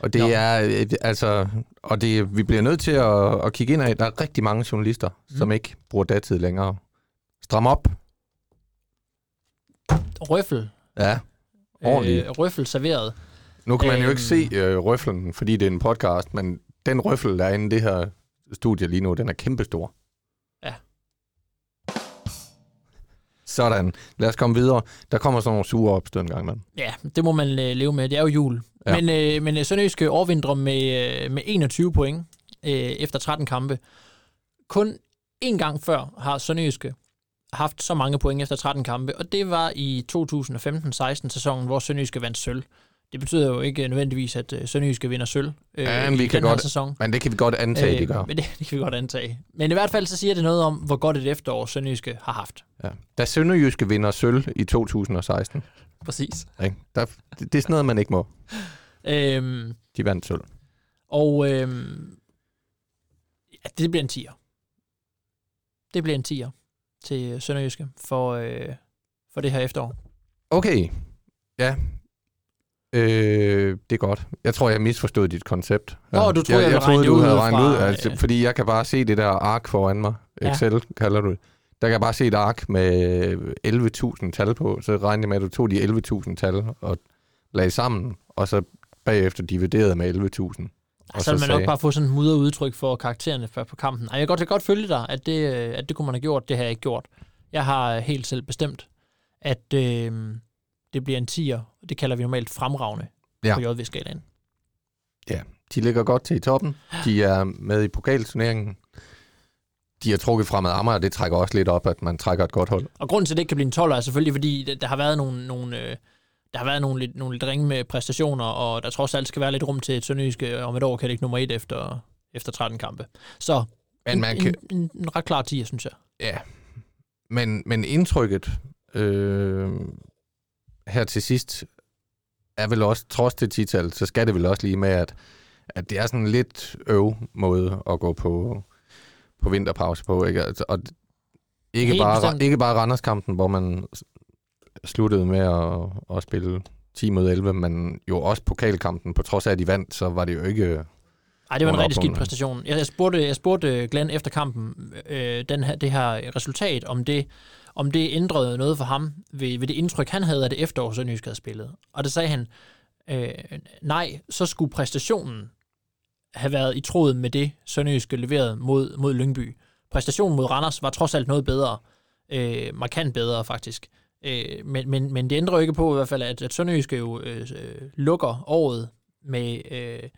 C: Og det
D: Nå.
C: er, altså, og det, vi bliver nødt til at, at kigge ind af, der er rigtig mange journalister, mm. som ikke bruger datid længere. Stram op.
D: Røffel.
C: Ja, ordentligt.
D: Øh, røffel serveret.
C: Nu kan man jo
D: øhm.
C: ikke se øh, røflen, fordi det er en podcast, men den røffel, der er inde i det her studie lige nu, den er kæmpestor. Sådan. Lad os komme videre. Der kommer sådan nogle sure opstød en gang imellem.
D: Ja, det må man øh, leve med. Det er jo jul.
C: Ja.
D: Men, øh, men øh, Sønderjyske overvindrer med, øh, med 21 point øh, efter 13 kampe. Kun én gang før har Sønderjyske haft så mange point efter 13 kampe, og det var i 2015-16 sæsonen, hvor Sønderjyske vandt sølv. Det betyder jo ikke nødvendigvis, at øh, Sønderjyske vinder sølv øh,
C: Ja, men vi
D: i
C: kan
D: den
C: godt-
D: sæson.
C: Men det kan vi godt antage, de gør.
D: men det, det kan vi godt antage. Men i hvert fald så siger det noget om, hvor godt et efterår Sønderjyske har haft.
C: Ja. Da Sønderjyske vinder sølv i 2016,
D: Præcis.
C: ikke? Der, det, det er sådan noget, man ikke må.
D: Øhm,
C: De vandt sølv.
D: Og øhm, ja, det bliver en 10'er. Det bliver en 10'er til Sønderjyske for, øh, for det her efterår.
C: Okay. Ja. Øh, det er godt. Jeg tror, jeg misforstod dit koncept.
D: Nå,
C: ja.
D: du troede,
C: jeg,
D: jeg
C: jeg troede, du havde
D: ud
C: regnet
D: fra,
C: ud. Altså,
D: øh,
C: fordi jeg kan bare se det der ark foran mig.
D: Ja.
C: Excel kalder du det. Der kan jeg bare se et ark med 11.000 tal på. Så regnede jeg med, at du tog de 11.000 tal og lagde sammen, og så bagefter dividerede med 11.000. Og
D: så vil man nok
C: sagde-
D: bare få sådan en mudret udtryk for karaktererne før på kampen. Ej, jeg kan godt, jeg kan godt følge dig, at det, øh, at det kunne man have gjort. Det har jeg ikke gjort. Jeg har helt selv bestemt, at øh, det bliver en 10'er. Det kalder vi normalt fremragende
C: Ja.
D: på JV-skalaen.
C: De ligger godt til i toppen. De er med i pokalturneringen. De har trukket fremad Amager, og det trækker også lidt op, at man trækker et godt hold.
D: Og grunden til, at det ikke kan blive en 12 er selvfølgelig, fordi der- har været nogle, nogle, øh, der har været nogle lidt, nogle lidt ringe med præstationer, og der trods alt skal være lidt rum til et sønderjyske. Om et år kan det ikke nummer et efter, efter 13 kampe. Så
C: Men
D: en,
C: man kan,
D: en, en, en ret klar 10, synes jeg.
C: Ja, men, men indtrykket øh, her til sidst er vel også, trods det tital, så skal det vel også lige med, at, at det er sådan en lidt øv måde at gå på, på vinterpause på. Ikke? Altså, og ikke,
D: Helt
C: bare,
D: bestemt.
C: ikke bare Randerskampen, hvor man sluttede med at, at spille 10 mod 11, men jo også pokalkampen, på trods af, at de vandt, så var det jo ikke...
D: Ej, det var en rigtig skidt præstation. Jeg, jeg spurgte, jeg spurgte Glenn efter kampen, øh, den her, det her resultat, om det, om det ændrede noget for ham ved, ved det indtryk, han havde af det efterår, Sønderjysk havde spillet. Og det sagde han, øh, nej, så skulle præstationen have været i tråd med det, Sønderjyske leverede mod, mod Lyngby. Præstationen mod Randers var trods alt noget bedre. Øh, markant bedre, faktisk. Øh, men, men, men det ændrer jo ikke på i hvert fald, at, at Sønderjyske jo øh, øh, lukker året med, øh,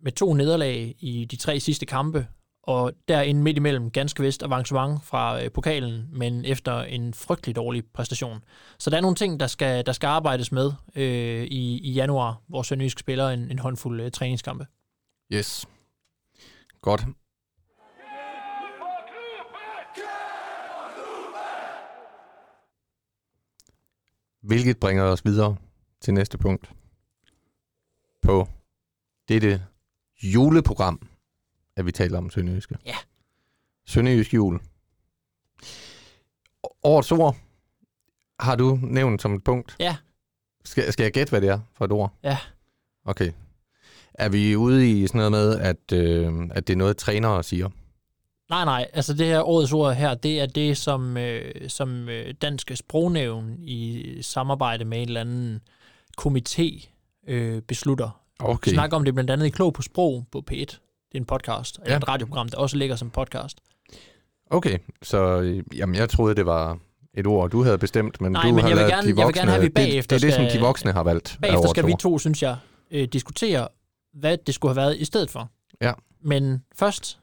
D: med to nederlag i de tre sidste kampe, og derinde midt imellem ganske vist avancement fra øh, pokalen, men efter en frygtelig dårlig præstation. Så der er nogle ting, der skal, der skal arbejdes med øh, i, i januar, hvor Sønderjysk spiller en, en håndfuld øh, træningskampe.
C: Yes. Godt. Hvilket bringer os videre til næste punkt på dette juleprogram, at vi taler om Sønderjyske.
D: Ja.
C: Sønderjysk jul. Årets ord har du nævnt som et punkt.
D: Ja.
C: Skal, skal jeg gætte, hvad det er for et ord?
D: Ja.
C: Okay. Er vi ude i sådan noget med, at, øh, at det er noget, trænere siger?
D: Nej, nej, altså det her årets ord her, det er det, som, øh, som øh, Dansk Sprognævn i samarbejde med en eller anden komité øh, beslutter.
C: Okay.
D: Okay. Vi snakker om det blandt andet i Klog på Sprog på P1. Det er en podcast,
C: Ja.
D: ja. et radioprogram, der også ligger som podcast.
C: Okay, så øh, jamen, jeg troede, det var et ord, du havde bestemt, men
D: Nej,
C: du
D: men
C: har
D: jeg vil gerne-
C: de
D: jeg vil
C: voksne...
D: gerne have, at vi
C: det,
D: bagefter
C: det er det, som de voksne har valgt
D: Bagefter skal vi to, synes jeg, øh, diskutere, hvad det skulle have været i stedet for.
C: Ja.
D: Men først,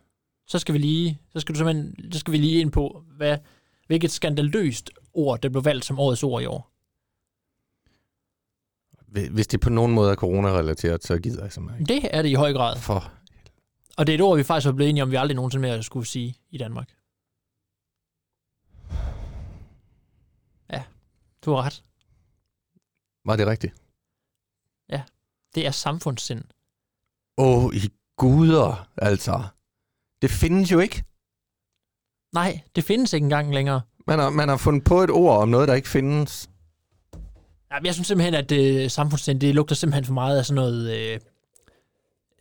D: så skal vi lige, så skal du simpelthen, så skal vi lige ind på, hvad, hvilket skandaløst ord, der blev valgt som årets ord i år.
C: Hvis det på nogen måde er corona-relateret, så gider jeg simpelthen ikke.
D: Det er det i høj grad.
C: For
D: Og det er et ord, vi faktisk var blevet enige om, vi aldrig nogensinde mere skulle sige i Danmark. Ja, du har ret.
C: var det rigtigt?
D: Det er samfundssind.
C: Åh, oh, i guder, altså. Det findes jo ikke.
D: Nej, det findes ikke engang længere.
C: Man har, man har fundet på et ord om noget, der ikke findes.
D: Ja, men Jeg synes simpelthen, at øh, samfundssind, det lugter simpelthen for meget af sådan noget øh,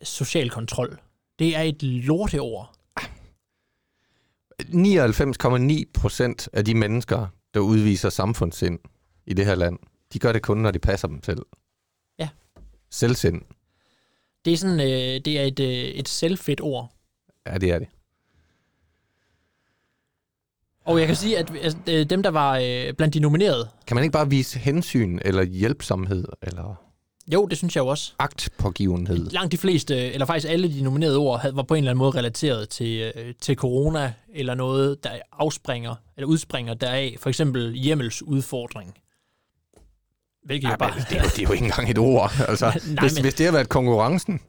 D: social kontrol. Det er et lorteord.
C: 99,9 procent af de mennesker, der udviser samfundssind i det her land, de gør det kun, når de passer dem selv.
D: Ja.
C: Selvsind.
D: Det er sådan, øh, det er et, øh, et selvfedt ord.
C: Ja, det er det.
D: Og jeg kan sige, at altså, øh, dem, der var øh, blandt de nominerede,
C: Kan man ikke bare vise hensyn, eller hjælpsomhed, eller
D: jo, det synes jeg jo også.
C: agtpågivenhed?
D: Langt de fleste, eller faktisk alle de nominerede ord, havde- var på en eller anden måde relateret til, øh, til corona, eller noget, der afspringer, eller udspringer deraf. For eksempel hjemmels udfordring. Hvilket jo
C: Ja,
D: bare...
C: men det, er jo, det er jo ikke engang et ord. Altså,
D: Nej,
C: hvis,
D: men-
C: hvis det har været konkurrencen,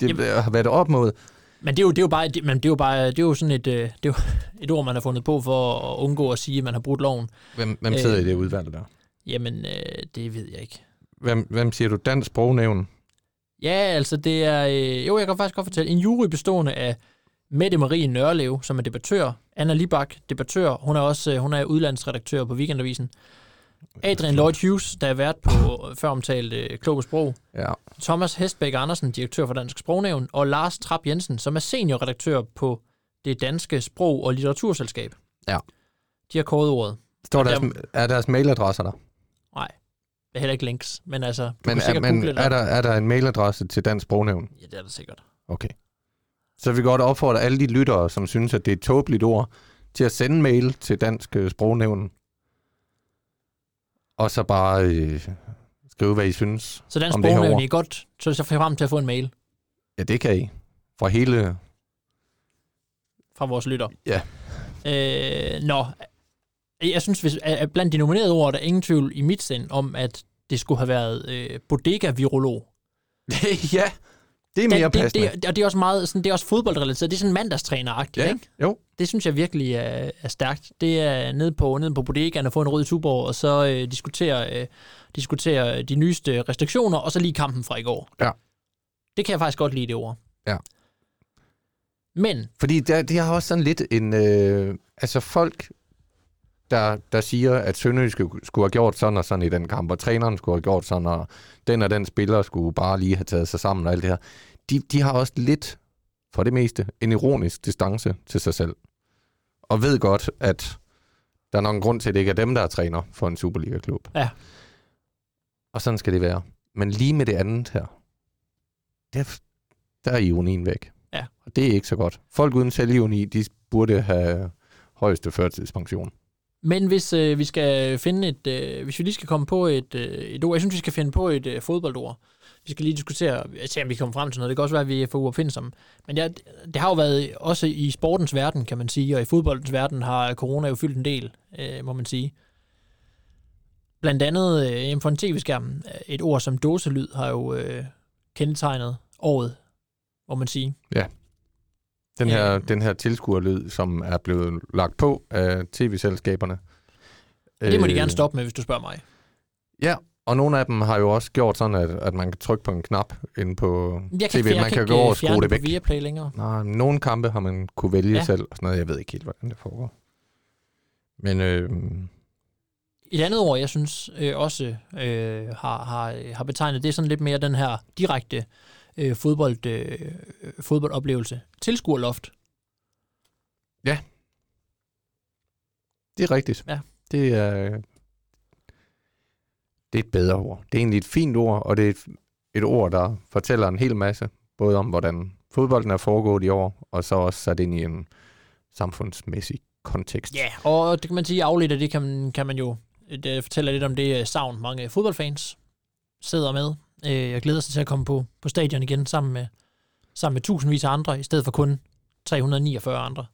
C: det
D: Jamen-
C: har været op mod...
D: Men det er jo, det er jo bare, det, men det er jo bare, det er jo sådan et, øh, det er jo et ord, man har fundet på for at undgå at sige, at man har brudt loven.
C: Hvem, hvem sidder
D: Øh.
C: i det udvalg der?
D: Jamen, øh, det ved jeg ikke.
C: Hvem, hvem siger du? Dansk sprognævn?
D: Ja, altså det er... Øh, jo, jeg kan faktisk godt fortælle. En jury bestående af Mette Marie Nørlev, som er debattør. Anna Libak, debattør. Hun er også øh, hun er udlandsredaktør på Weekendavisen. Adrian Lloyd Hughes, der er vært på øh, før omtalt øh, Klog på Sprog.
C: Ja.
D: Thomas Hestbæk Andersen, direktør for Dansk Sprognævn. Og Lars Trap Jensen, som er seniorredaktør på det danske sprog- og litteraturselskab.
C: Ja.
D: De har kåret ordet.
C: Står deres,
D: der-
C: er deres mailadresser der?
D: Er heller ikke links, men altså, du
C: Men,
D: kan
C: er,
D: sikkert
C: men
D: google
C: er, der, er der en mailadresse til Dansk Sprognævn?
D: Ja, det er der sikkert.
C: Okay. Så vi godt opfordre alle de lyttere, som synes, at det er et tåbeligt ord, til at sende mail til Dansk øh, Sprognævn. Og så bare øh, skrive, hvad I synes.
D: Så Dansk
C: om det her
D: Sprognævn,
C: ord.
D: I er godt, så så frem til at få en mail
C: Ja, det kan I. Fra hele...
D: fra vores lytter.
C: Ja.
D: Øh, nå, jeg synes, hvis, at at blandt de nominerede ord, der er ingen tvivl i mit sind om, at det skulle have været øh, bodega-virolog.
C: ja, det er mere
D: det,
C: passende.
D: det, det, og det er også meget, sådan, det er også fodboldrelateret. Det er sådan mandagstræner-agtigt,
C: Ja,
D: ikke?
C: jo.
D: Det synes jeg virkelig er, er stærkt. Det er nede på, nede på bodegaen og få en rød tuborg, og så øh, diskutere, øh, diskutere de nyeste restriktioner, og så lige kampen fra i går.
C: Ja.
D: Det kan jeg faktisk godt lide, det ord.
C: Ja.
D: Men,
C: Fordi der, de har også sådan lidt en... Øh, altså folk, der, der siger, at Sønderjyske skulle have gjort sådan og sådan i den kamp, og træneren skulle have gjort sådan, og den og den spiller skulle bare lige have taget sig sammen og alt det her. De, de har også lidt, for det meste, en ironisk distance til sig selv. Og ved godt, at der er nok en grund til, at det ikke er dem, der er træner for en Superliga-klub.
D: Ja.
C: Og sådan skal det være. Men lige med det andet her, der, der er ironien væk.
D: Ja.
C: Og det er ikke så godt. Folk uden selvironi, de burde have højeste førtidspension
D: men hvis øh, vi skal finde et, øh, hvis vi lige skal komme på et, øh, et ord, jeg synes, vi skal finde på et øh, fodboldord. Vi skal lige diskutere, se om vi kommer frem til noget. Det kan også være, at vi er for uopfindsomme. Men ja, det har jo været, også i sportens verden, kan man sige, og i fodboldens verden har corona jo fyldt en del, øh, må man sige. Blandt andet øh, for en tv-skærm, øh, et ord som dåselyd har jo øh, kendetegnet året, må man sige. Ja.
C: Den her,
D: Øhm.
C: den her tilskuerlyd, som er blevet lagt på af tv-selskaberne.
D: Og det må de
C: Øh,
D: gerne stoppe med, hvis du spørger mig.
C: Ja, og nogle af dem har jo også gjort sådan, at, at man kan trykke på en knap inde på
D: Jeg kan,
C: tv.
D: ikke- jeg
C: man
D: kan,
C: kan gå over
D: øh,
C: og skrue det væk.
D: Viaplay længere.
C: Nej, nogle kampe har man kunne vælge
D: Ja.
C: ja. selv og sådan noget. Jeg ved ikke helt, hvordan det foregår. Men øh,
D: Et andet ord, jeg synes øh, også øh, har, har, har betegnet, det er sådan lidt mere den her direkte øh, fodbold, øh, fodboldoplevelse. Tilskuerloft.
C: det er rigtigt.
D: Ja.
C: Det er, det er et bedre ord. Det er egentlig et fint ord, og det er et, et ord, der fortæller en hel masse. Både om, hvordan fodbolden er foregået i år, og så også sat ind i en samfundsmæssig kontekst.
D: Ja, yeah. og det kan man sige, afledt af det kan man, kan man jo, det fortæller lidt om det øh, savn, mange fodboldfans sidder med. Øh, jeg glæder sig til at komme på, på stadion igen sammen med, sammen med tusindvis af andre, i stedet for kun 349 andre.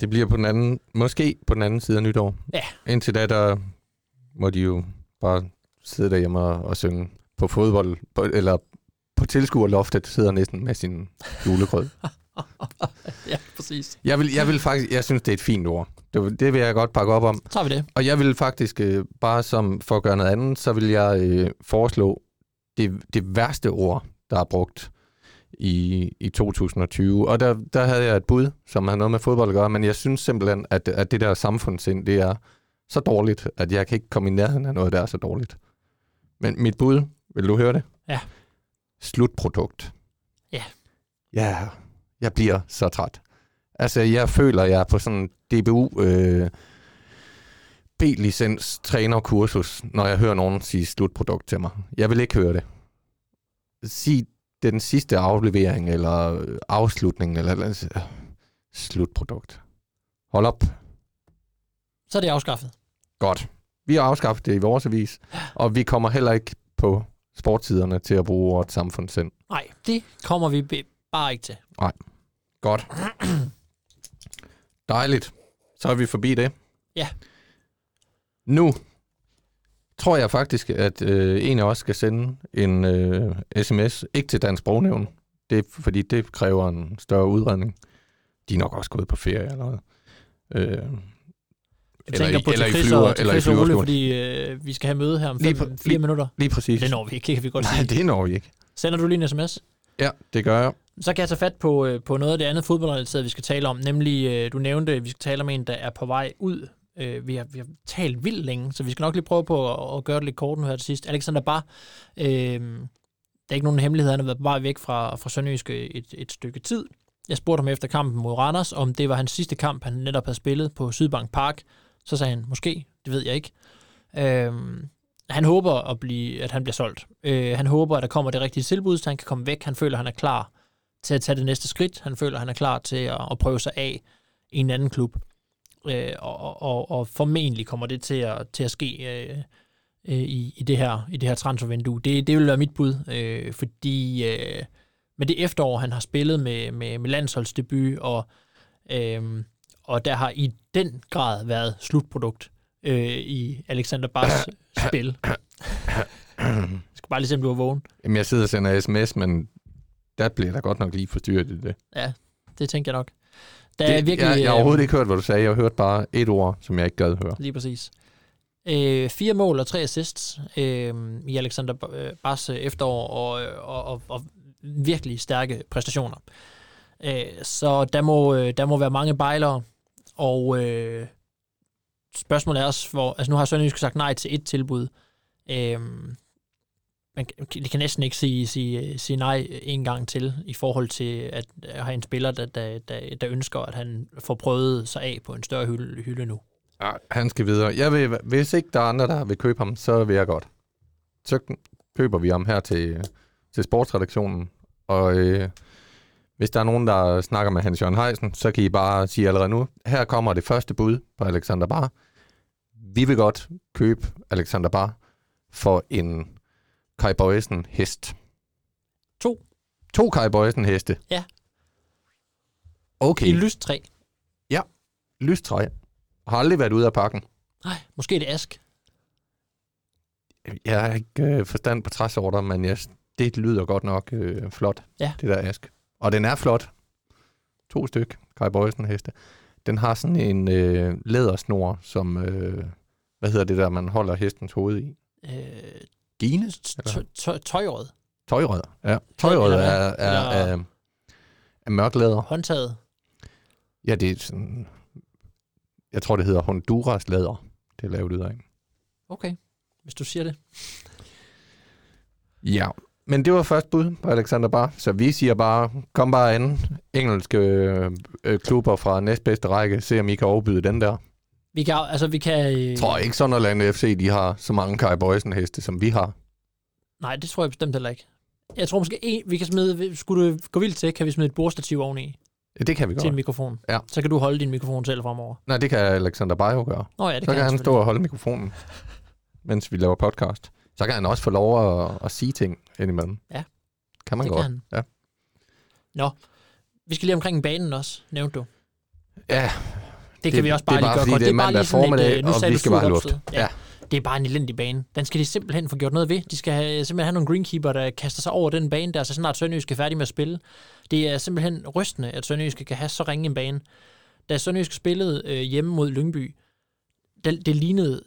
C: Det bliver på den anden, måske på den anden side af nytår.
D: Ja.
C: Indtil da, der må de jo bare sidde derhjemme og, og synge på fodbold, på, eller på tilskuerloftet sidder næsten med sin julegrød.
D: ja, præcis.
C: jeg, vil, jeg vil faktisk, jeg synes, det er et fint ord. Det, det vil jeg godt pakke op om.
D: Så tager vi det.
C: Og jeg vil faktisk, øh, bare som for at gøre noget andet, så vil jeg øh, foreslå det, det værste ord, der er brugt i, i 2020. Og der, der havde jeg et bud, som har noget med fodbold at gøre, men jeg synes simpelthen, at, at det der samfundssind, det er så dårligt, at jeg kan ikke komme i nærheden af noget, der er så dårligt. Men mit bud, vil du høre det?
D: Ja.
C: Slutprodukt.
D: Ja.
C: Ja, jeg bliver så træt. Altså, jeg føler, jeg er på sådan en DBU... Øh, B-licens trænerkursus, når jeg hører nogen sige slutprodukt til mig. Jeg vil ikke høre det. Sig den sidste aflevering, eller afslutning, eller, slutprodukt. Hold op.
D: Så er det afskaffet.
C: Godt. Vi har afskaffet det i vores avis, og vi kommer heller ikke på sportsiderne til at bruge ordet samfundssind.
D: Nej, det kommer vi bare ikke til.
C: Godt. Dejligt. Så er vi forbi det.
D: Ja.
C: Nu tror jeg faktisk, at øh, en af os skal sende en øh, sms, ikke til Dansk Sprognævn, det fordi det kræver en større udredning. De er nok også gået på ferie eller noget. Øh,
D: Du
C: Eller
D: tænker på
C: eller
D: til Chris,
C: flyver-
D: og, til
C: eller i
D: Chris og Ole,
C: flyverstuen.
D: fordi øh, vi skal have møde her om
C: Lige
D: fem, fire minutter.
C: lige præcis.
D: Det når vi ikke, det kan vi godt
C: Nej,
D: sige.
C: det når vi ikke.
D: Sender du lige en sms?
C: Ja, det gør jeg.
D: Så kan jeg tage fat på, øh, på noget af det andet fodboldrelateret, vi skal tale om. Nemlig, øh, du nævnte, at vi skal tale om en, der er på vej ud. Øh, vi, har, vi har talt vildt længe, så vi skal nok lige prøve på at, at gøre det lidt kort nu her til sidst. Alexander Bar, øh, der er ikke nogen hemmelighed, han har været bare væk fra, fra Sønderjyske et, et stykke tid. Jeg spurgte ham efter kampen mod Randers, om det var hans sidste kamp, han netop havde spillet på Sydbank Park. Så sagde han, måske, det ved jeg ikke. Øh, han håber, at, blive, at han bliver solgt. Øh, han håber, at der kommer det rigtige tilbud, så han kan komme væk. Han føler, at han er klar til at tage det næste skridt. Han føler, at han er klar til at, at prøve sig af i en anden klub. Øh, og, og, og formentlig kommer det til at, til at ske øh, øh, i, i, det her, i det her transfervindue. Det, det vil være mit bud, øh, fordi øh, med det efterår, han har spillet med, med, med landsholdsdebut, og, øh, og der har i den grad været slutprodukt øh, i Alexander Bars spil. Jeg skal bare lige se, om du var vågen.
C: Jamen, jeg sidder og sender sms, men der bliver der godt nok lige forstyrret i det.
D: Ja, det tænker jeg nok. Der
C: det
D: er virkelig,
C: jeg, jeg har
D: øh,
C: overhovedet ikke hørt, hvad du sagde. Jeg har hørt bare et ord, som jeg ikke gad høre.
D: Lige præcis. Øh, fire mål og tre assists øh, i Alexander øh, Bars øh, efterår, og, og, og, og virkelig stærke præstationer. Øh, så der må, øh, der må være mange bejlere, og øh, spørgsmålet er også, hvor, altså nu har Sønderjysk sagt nej til et tilbud. Øh, man kan- kan næsten ikke sige, sige, øh, sige nej en gang til i forhold til at have en spiller, der, der, der, der ønsker, at han får prøvet sig af på en større hylde, hylde nu.
C: Ja, han skal videre. Jeg vil, hvis ikke der er andre, der vil købe ham, så vil jeg godt. Så køber vi ham her til, til sportsredaktionen. Og øh, hvis der er nogen, der snakker med Hans Jørgen Heisen, så kan I bare sige allerede nu, her kommer det første bud på Alexander Bar. Vi vil godt købe Alexander Bar for en Kai Bøjsen hest.
D: To.
C: To Kai Bøjsen heste?
D: Ja.
C: Okay.
D: I lyst træ.
C: Lystræ. Har aldrig været ude af pakken.
D: Nej, måske det ask.
C: Jeg har ikke øh, forstand på træsorter, men jeg, det lyder godt nok øh, flot,
D: Ja.
C: det der ask. Og den er flot. To styk, Kai Bøjsen heste. Den har sådan en øh, lædersnor, som, øh, hvad hedder det der, man holder hestens hoved i?
D: Øh,
C: Gine?
D: t- t- tøjråd.
C: Tøjrød. Ja, tøjrød er, er, er, er mørk læder.
D: Håndtaget.
C: Ja, det er sådan, jeg tror, det hedder Honduras læder. Det er lavet ud af.
D: Okay, hvis du siger det.
C: Ja, men det var først bud på Alexander Bar, så vi siger bare, kom bare an. Engelske øh, øh, klubber fra næstbedste række, se om I kan overbyde den der.
D: Vi kan, altså, vi kan... Øh,
C: Jeg tror ikke Sunderland FC, de har så mange Kai Boysen heste, som vi har.
D: Nej, det tror jeg bestemt heller ikke. Jeg tror måske, en, vi kan smide, skulle du gå vildt til, kan vi smide et bordstativ oveni
C: Ja, det kan vi
D: til en
C: godt.
D: mikrofon.
C: Ja.
D: Så kan du holde din mikrofon selv fremover.
C: Nej, det kan Alexander Bar jo gøre.
D: Nå ja, det
C: så kan han stå og holde mikrofonen, mens vi laver podcast. Så kan han også få lov at, at sige ting indimellem.
D: Ja.
C: Kan man
D: Det
C: godt.
D: kan han.
C: Ja.
D: Nå, vi skal lige omkring banen også, nævnte du.
C: Ja,
D: Det, kan vi også bare
C: det er
D: lige gøre godt.
C: det er
D: bare lige sådan et, øh, nu sagde
C: vi skal bare luft.
D: Ja.
C: Ja.
D: Det er bare en elendig bane. Den skal de simpelthen få gjort noget ved. De skal have, simpelthen have nogle greenkeeper, der kaster sig over den bane, der så snart Sønderjysk er færdig med at spille. Det er simpelthen rystende, at Sønderjysk kan have så ringe en bane. Da Sønderjysk spillede øh, hjemme mod Lyngby, det, det lignede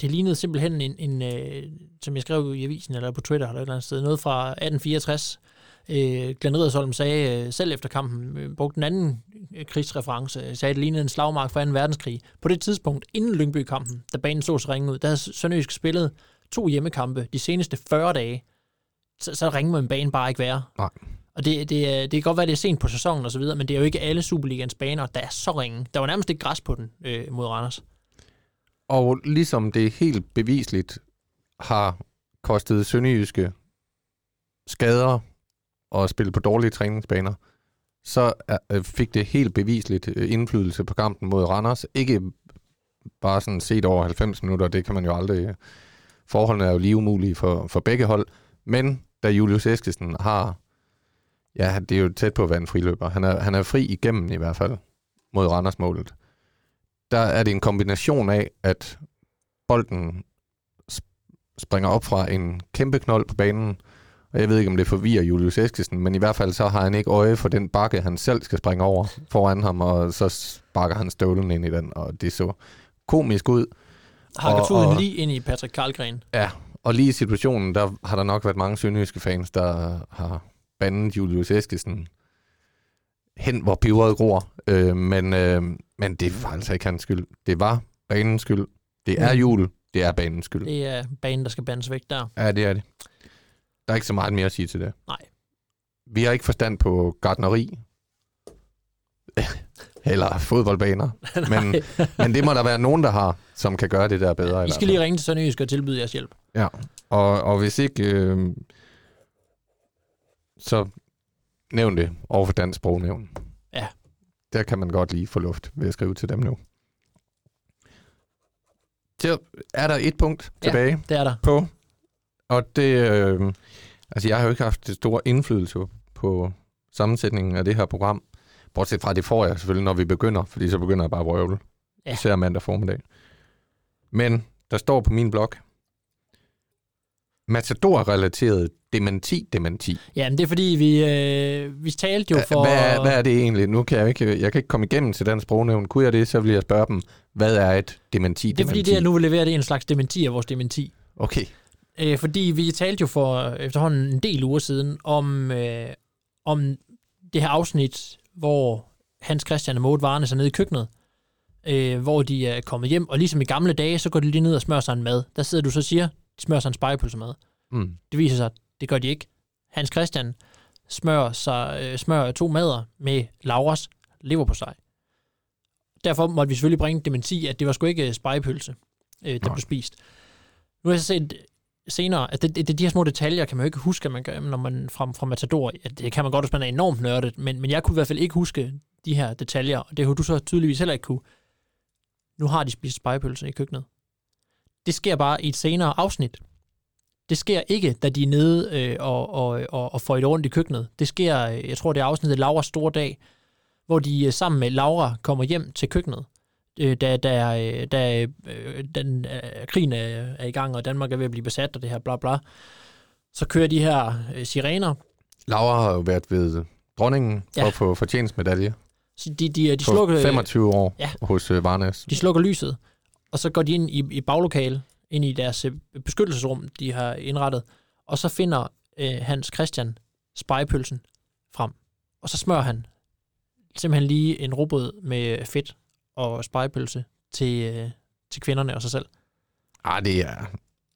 D: det lignede simpelthen en, en øh, som jeg skrev i avisen eller på Twitter eller et eller andet sted, noget fra 1864. Øh, Glenn Riddersholm sagde øh, selv efter kampen, øh, brugte en anden øh, krigsreference, øh, sagde, at det lignede en slagmark fra 2. verdenskrig. På det tidspunkt, inden Lyngby-kampen, da banen så så ringe ud, der havde Sønderjysk spillet to hjemmekampe de seneste 40 dage. Så, så ringe må en bane bare ikke være.
C: Nej.
D: Og det, det, er- det kan godt være, det er sent på sæsonen og så videre, men det er jo ikke alle Superligans baner, der er så ringe. Der var nærmest ikke græs på den øh, mod Randers.
C: Og ligesom det helt bevisligt har kostet Sønderjyske skader og spille på dårlige træningsbaner, så øh, fik det helt bevisligt øh, indflydelse på kampen mod Randers. Ikke bare sådan set over 90 minutter, det kan man jo aldrig... Øh, forholdene er jo lige umulige for, for begge hold. Men da Julius Eskesen har... Ja, det er jo tæt på at være en friløber. Han er, han er fri igennem i hvert fald mod Randers-målet. Der er det en kombination af, at bolden sp- springer op fra en kæmpe knold på banen, og jeg ved ikke, om det forvirrer Julius Eskesen, men i hvert fald så har han ikke øje for den bakke, han selv skal springe over foran ham, og så sparker han støvlen ind i den, og det så komisk ud.
D: Hakker tuden lige ind i Patrick Karlgren.
C: Ja, og lige i situationen, der har der nok været mange sønderjyske fans, der har bandet Julius Eskesen hen, hvor peberet gror. Øh, men, øh, men det var altså ikke hans skyld. Det var banens skyld. Det er
D: Mm.
C: jul. Det er banens skyld.
D: Det er banen, der skal bandes væk der.
C: Ja, det er det. Der er ikke så meget mere at sige til det.
D: Nej.
C: Vi har ikke forstand på gardneri. Eller fodboldbaner. Men, men det må der være nogen, der har, som kan gøre det der bedre. i
D: skal lige ringe til Sønderjysk og tilbyde jeres hjælp.
C: Og, og hvis ikke, øh, så nævn det over for Dansk Sprognævn.
D: Ja.
C: Der kan man godt lige få luft ved at skrive til dem nu. Så er der et punkt
D: Ja.
C: tilbage
D: Det er der.
C: på, og det, øh, altså jeg har jo ikke haft det store indflydelse på sammensætningen af det her program, bortset fra, det får jeg selvfølgelig, når vi begynder, fordi så begynder jeg bare at vrøvle,
D: Ja.
C: især mandag formiddag. Men der står på min blog, Matador-relateret dementi-dementi.
D: Ja, men det er fordi, vi, øh, vi talte jo for...
C: Hvad, er, hvad er det egentlig? Nu kan jeg ikke, jeg kan ikke komme igennem til den sprognævn. Kunne jeg det, så vil jeg spørge dem, hvad er et dementi-dementi?
D: det er fordi, det jeg nu vil levere, det er en slags dementi af vores dementi.
C: Okay.
D: Øh, fordi vi talte jo for efterhånden en del uger siden om, øh, om det her afsnit, hvor Hans Christian og Maud Varne sig nede i køkkenet, øh, hvor de er kommet hjem, og ligesom i gamle dage, så går de lige ned og smører sig en mad. Der sidder du så og siger, de smører sig en spejepølsemad.
C: Mm.
D: Det viser sig, at det gør de ikke. Hans Christian smører, sig, øh, smører to mader med Lauras lever på sig. Derfor måtte vi selvfølgelig bringe dementi, at det var sgu ikke spejepølse, øh, der
C: Nej.
D: blev spist. Nu har jeg så set senere, at det, det, det, de her små detaljer kan man jo ikke huske, at man gør, når man fra, fra Matador. Ja, det kan man godt, hvis man er enormt nørdet, men, men jeg kunne i hvert fald ikke huske de her detaljer, og det kunne du så tydeligvis heller ikke kunne. Nu har de spist spejepølse i køkkenet. Det sker bare i et senere afsnit. Det sker ikke, da de er nede øh, og, og, og, og får et rundt i køkkenet. Det sker, øh, jeg tror, det er afsnittet Lauras store dag, hvor de øh, sammen med Laura kommer hjem til køkkenet, øh, da, da, øh, da øh, den, øh, krigen er, er i gang, og Danmark er ved at blive besat, og det her bla bla. Så kører de her øh, sirener.
C: Laura har jo været ved dronningen for
D: Ja.
C: at få fortjenstmedalje
D: Så de, de, de,
C: for
D: slukker,
C: 25 år
D: ja.
C: hos øh, Varnes.
D: de slukker lyset, og så går de ind i, i baglokale, ind i deres øh, beskyttelsesrum, de har indrettet, og så finder øh, Hans Christian spejepølsen frem. Og så smører han simpelthen lige en råbrød med fedt og spejepølse til, øh, til kvinderne og sig selv.
C: Ah, det er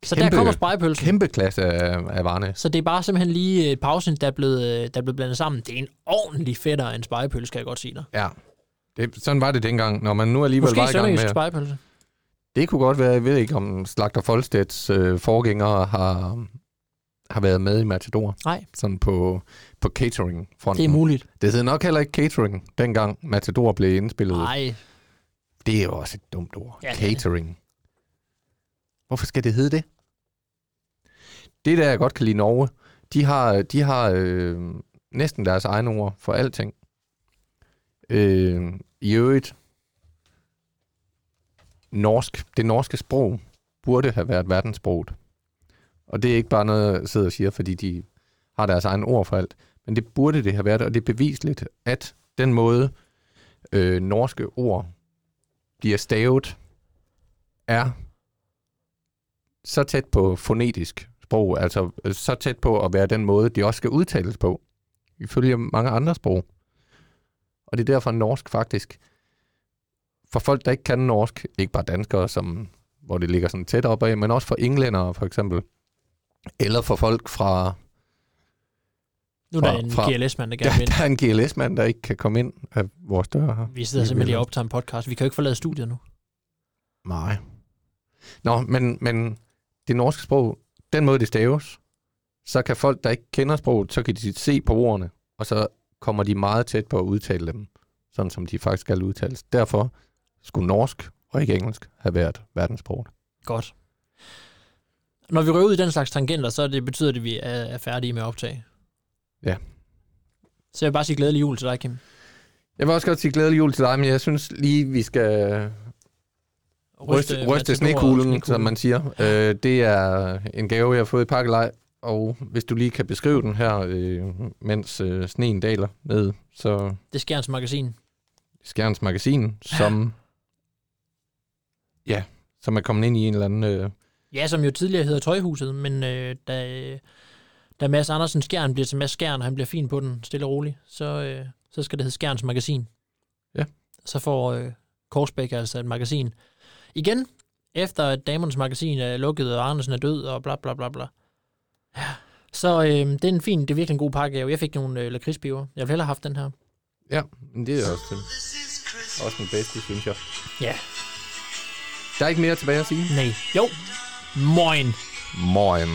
D: Så
C: Kæmpe-
D: der kommer spejepølsen.
C: kæmpe klasse af, af.
D: Så det er bare simpelthen lige et pausen, der er blevet, øh, der er blevet blandet sammen. Det er en ordentlig fedtere end spejepølse, kan jeg godt sige dig.
C: Ja. Det, sådan var det dengang, når man nu alligevel
D: Måske
C: var i gang med...
D: spejepølse.
C: Det kunne godt være, jeg ved ikke, om Slagter Folstedts øh, forgængere har, har været med i Matador.
D: Nej.
C: Sådan på, på catering-fronten.
D: Det er muligt.
C: Det hed nok heller ikke catering, dengang Matador blev indspillet.
D: Nej,
C: Det er jo også et dumt ord.
D: Ja, er det.
C: catering. Hvorfor skal det hedde det? Det der, jeg godt kan lide Norge, de har, de har øh, næsten deres egne ord for alting. Øh, I øvrigt, norsk, det norske sprog burde have været verdenssproget. Og det er ikke bare noget, jeg sidder og siger, fordi de har deres egen ord for alt. Men det burde det have været, og det er bevisligt, at den måde, øh, norske ord bliver stavet, er så tæt på fonetisk sprog, altså øh, så tæt på at være den måde, de også skal udtales på, ifølge mange andre sprog. Og det er derfor norsk faktisk, for folk, der ikke kan norsk, ikke bare danskere, som, hvor det ligger sådan tæt op af, men også for englændere for eksempel, eller for folk fra,
D: nu er der en
C: fra-
D: GLS-mand, der gerne vil.
C: der er en GLS-mand, der ikke kan komme ind af vores dør her.
D: Vi sidder simpelthen lige og optager en podcast. Vi kan jo ikke forlade studiet nu.
C: Nej. Nå, men, men det norske sprog, den måde det staves, så kan folk, der ikke kender sproget, så kan de se på ordene, og så kommer de meget tæt på at udtale dem, sådan som de faktisk skal udtales. Derfor skulle norsk og ikke engelsk have været verdensport.
D: Godt. Når vi røver ud i den slags tangenter, så det betyder det, at vi er, er færdige med at optage.
C: Ja.
D: Så jeg vil bare sige glædelig jul til dig, Kim.
C: Jeg vil også godt sige glædelig jul til dig, men jeg synes lige, vi skal ryste, ryste
D: og
C: snekuglen, som man siger. Øh, det er en gave, jeg har fået i pakkelej, og hvis du lige kan beskrive den her, øh, mens øh, sneen daler ned, så
D: Det er Skjerns magasin.
C: Skjerns Magasin, som, ja, som er kommet ind i en eller anden... Øh,
D: Ja, som jo tidligere hedder Tøjhuset, men øh, da, da Mads Andersen Skjern bliver til Mads Skjern, og han bliver fin på den, stille og roligt, så, øh, så skal det hedde Skjerns Magasin.
C: Ja.
D: Så får øh, Korsbæk altså et magasin. Igen, efter at Damernes Magasin er lukket, og Andersen er død, og bla bla bla bla. Ja. Så øh, det er en fin, det er virkelig en god pakke. Jeg fik nogle øh, lakridspiver. Jeg ville hellere have haft den her.
C: ja, men det er også, den, også den bedste, synes jeg.
D: Ja.
C: Der er ikke mere tilbage at sige.
D: Nej. Jo. Moin.
C: Moin.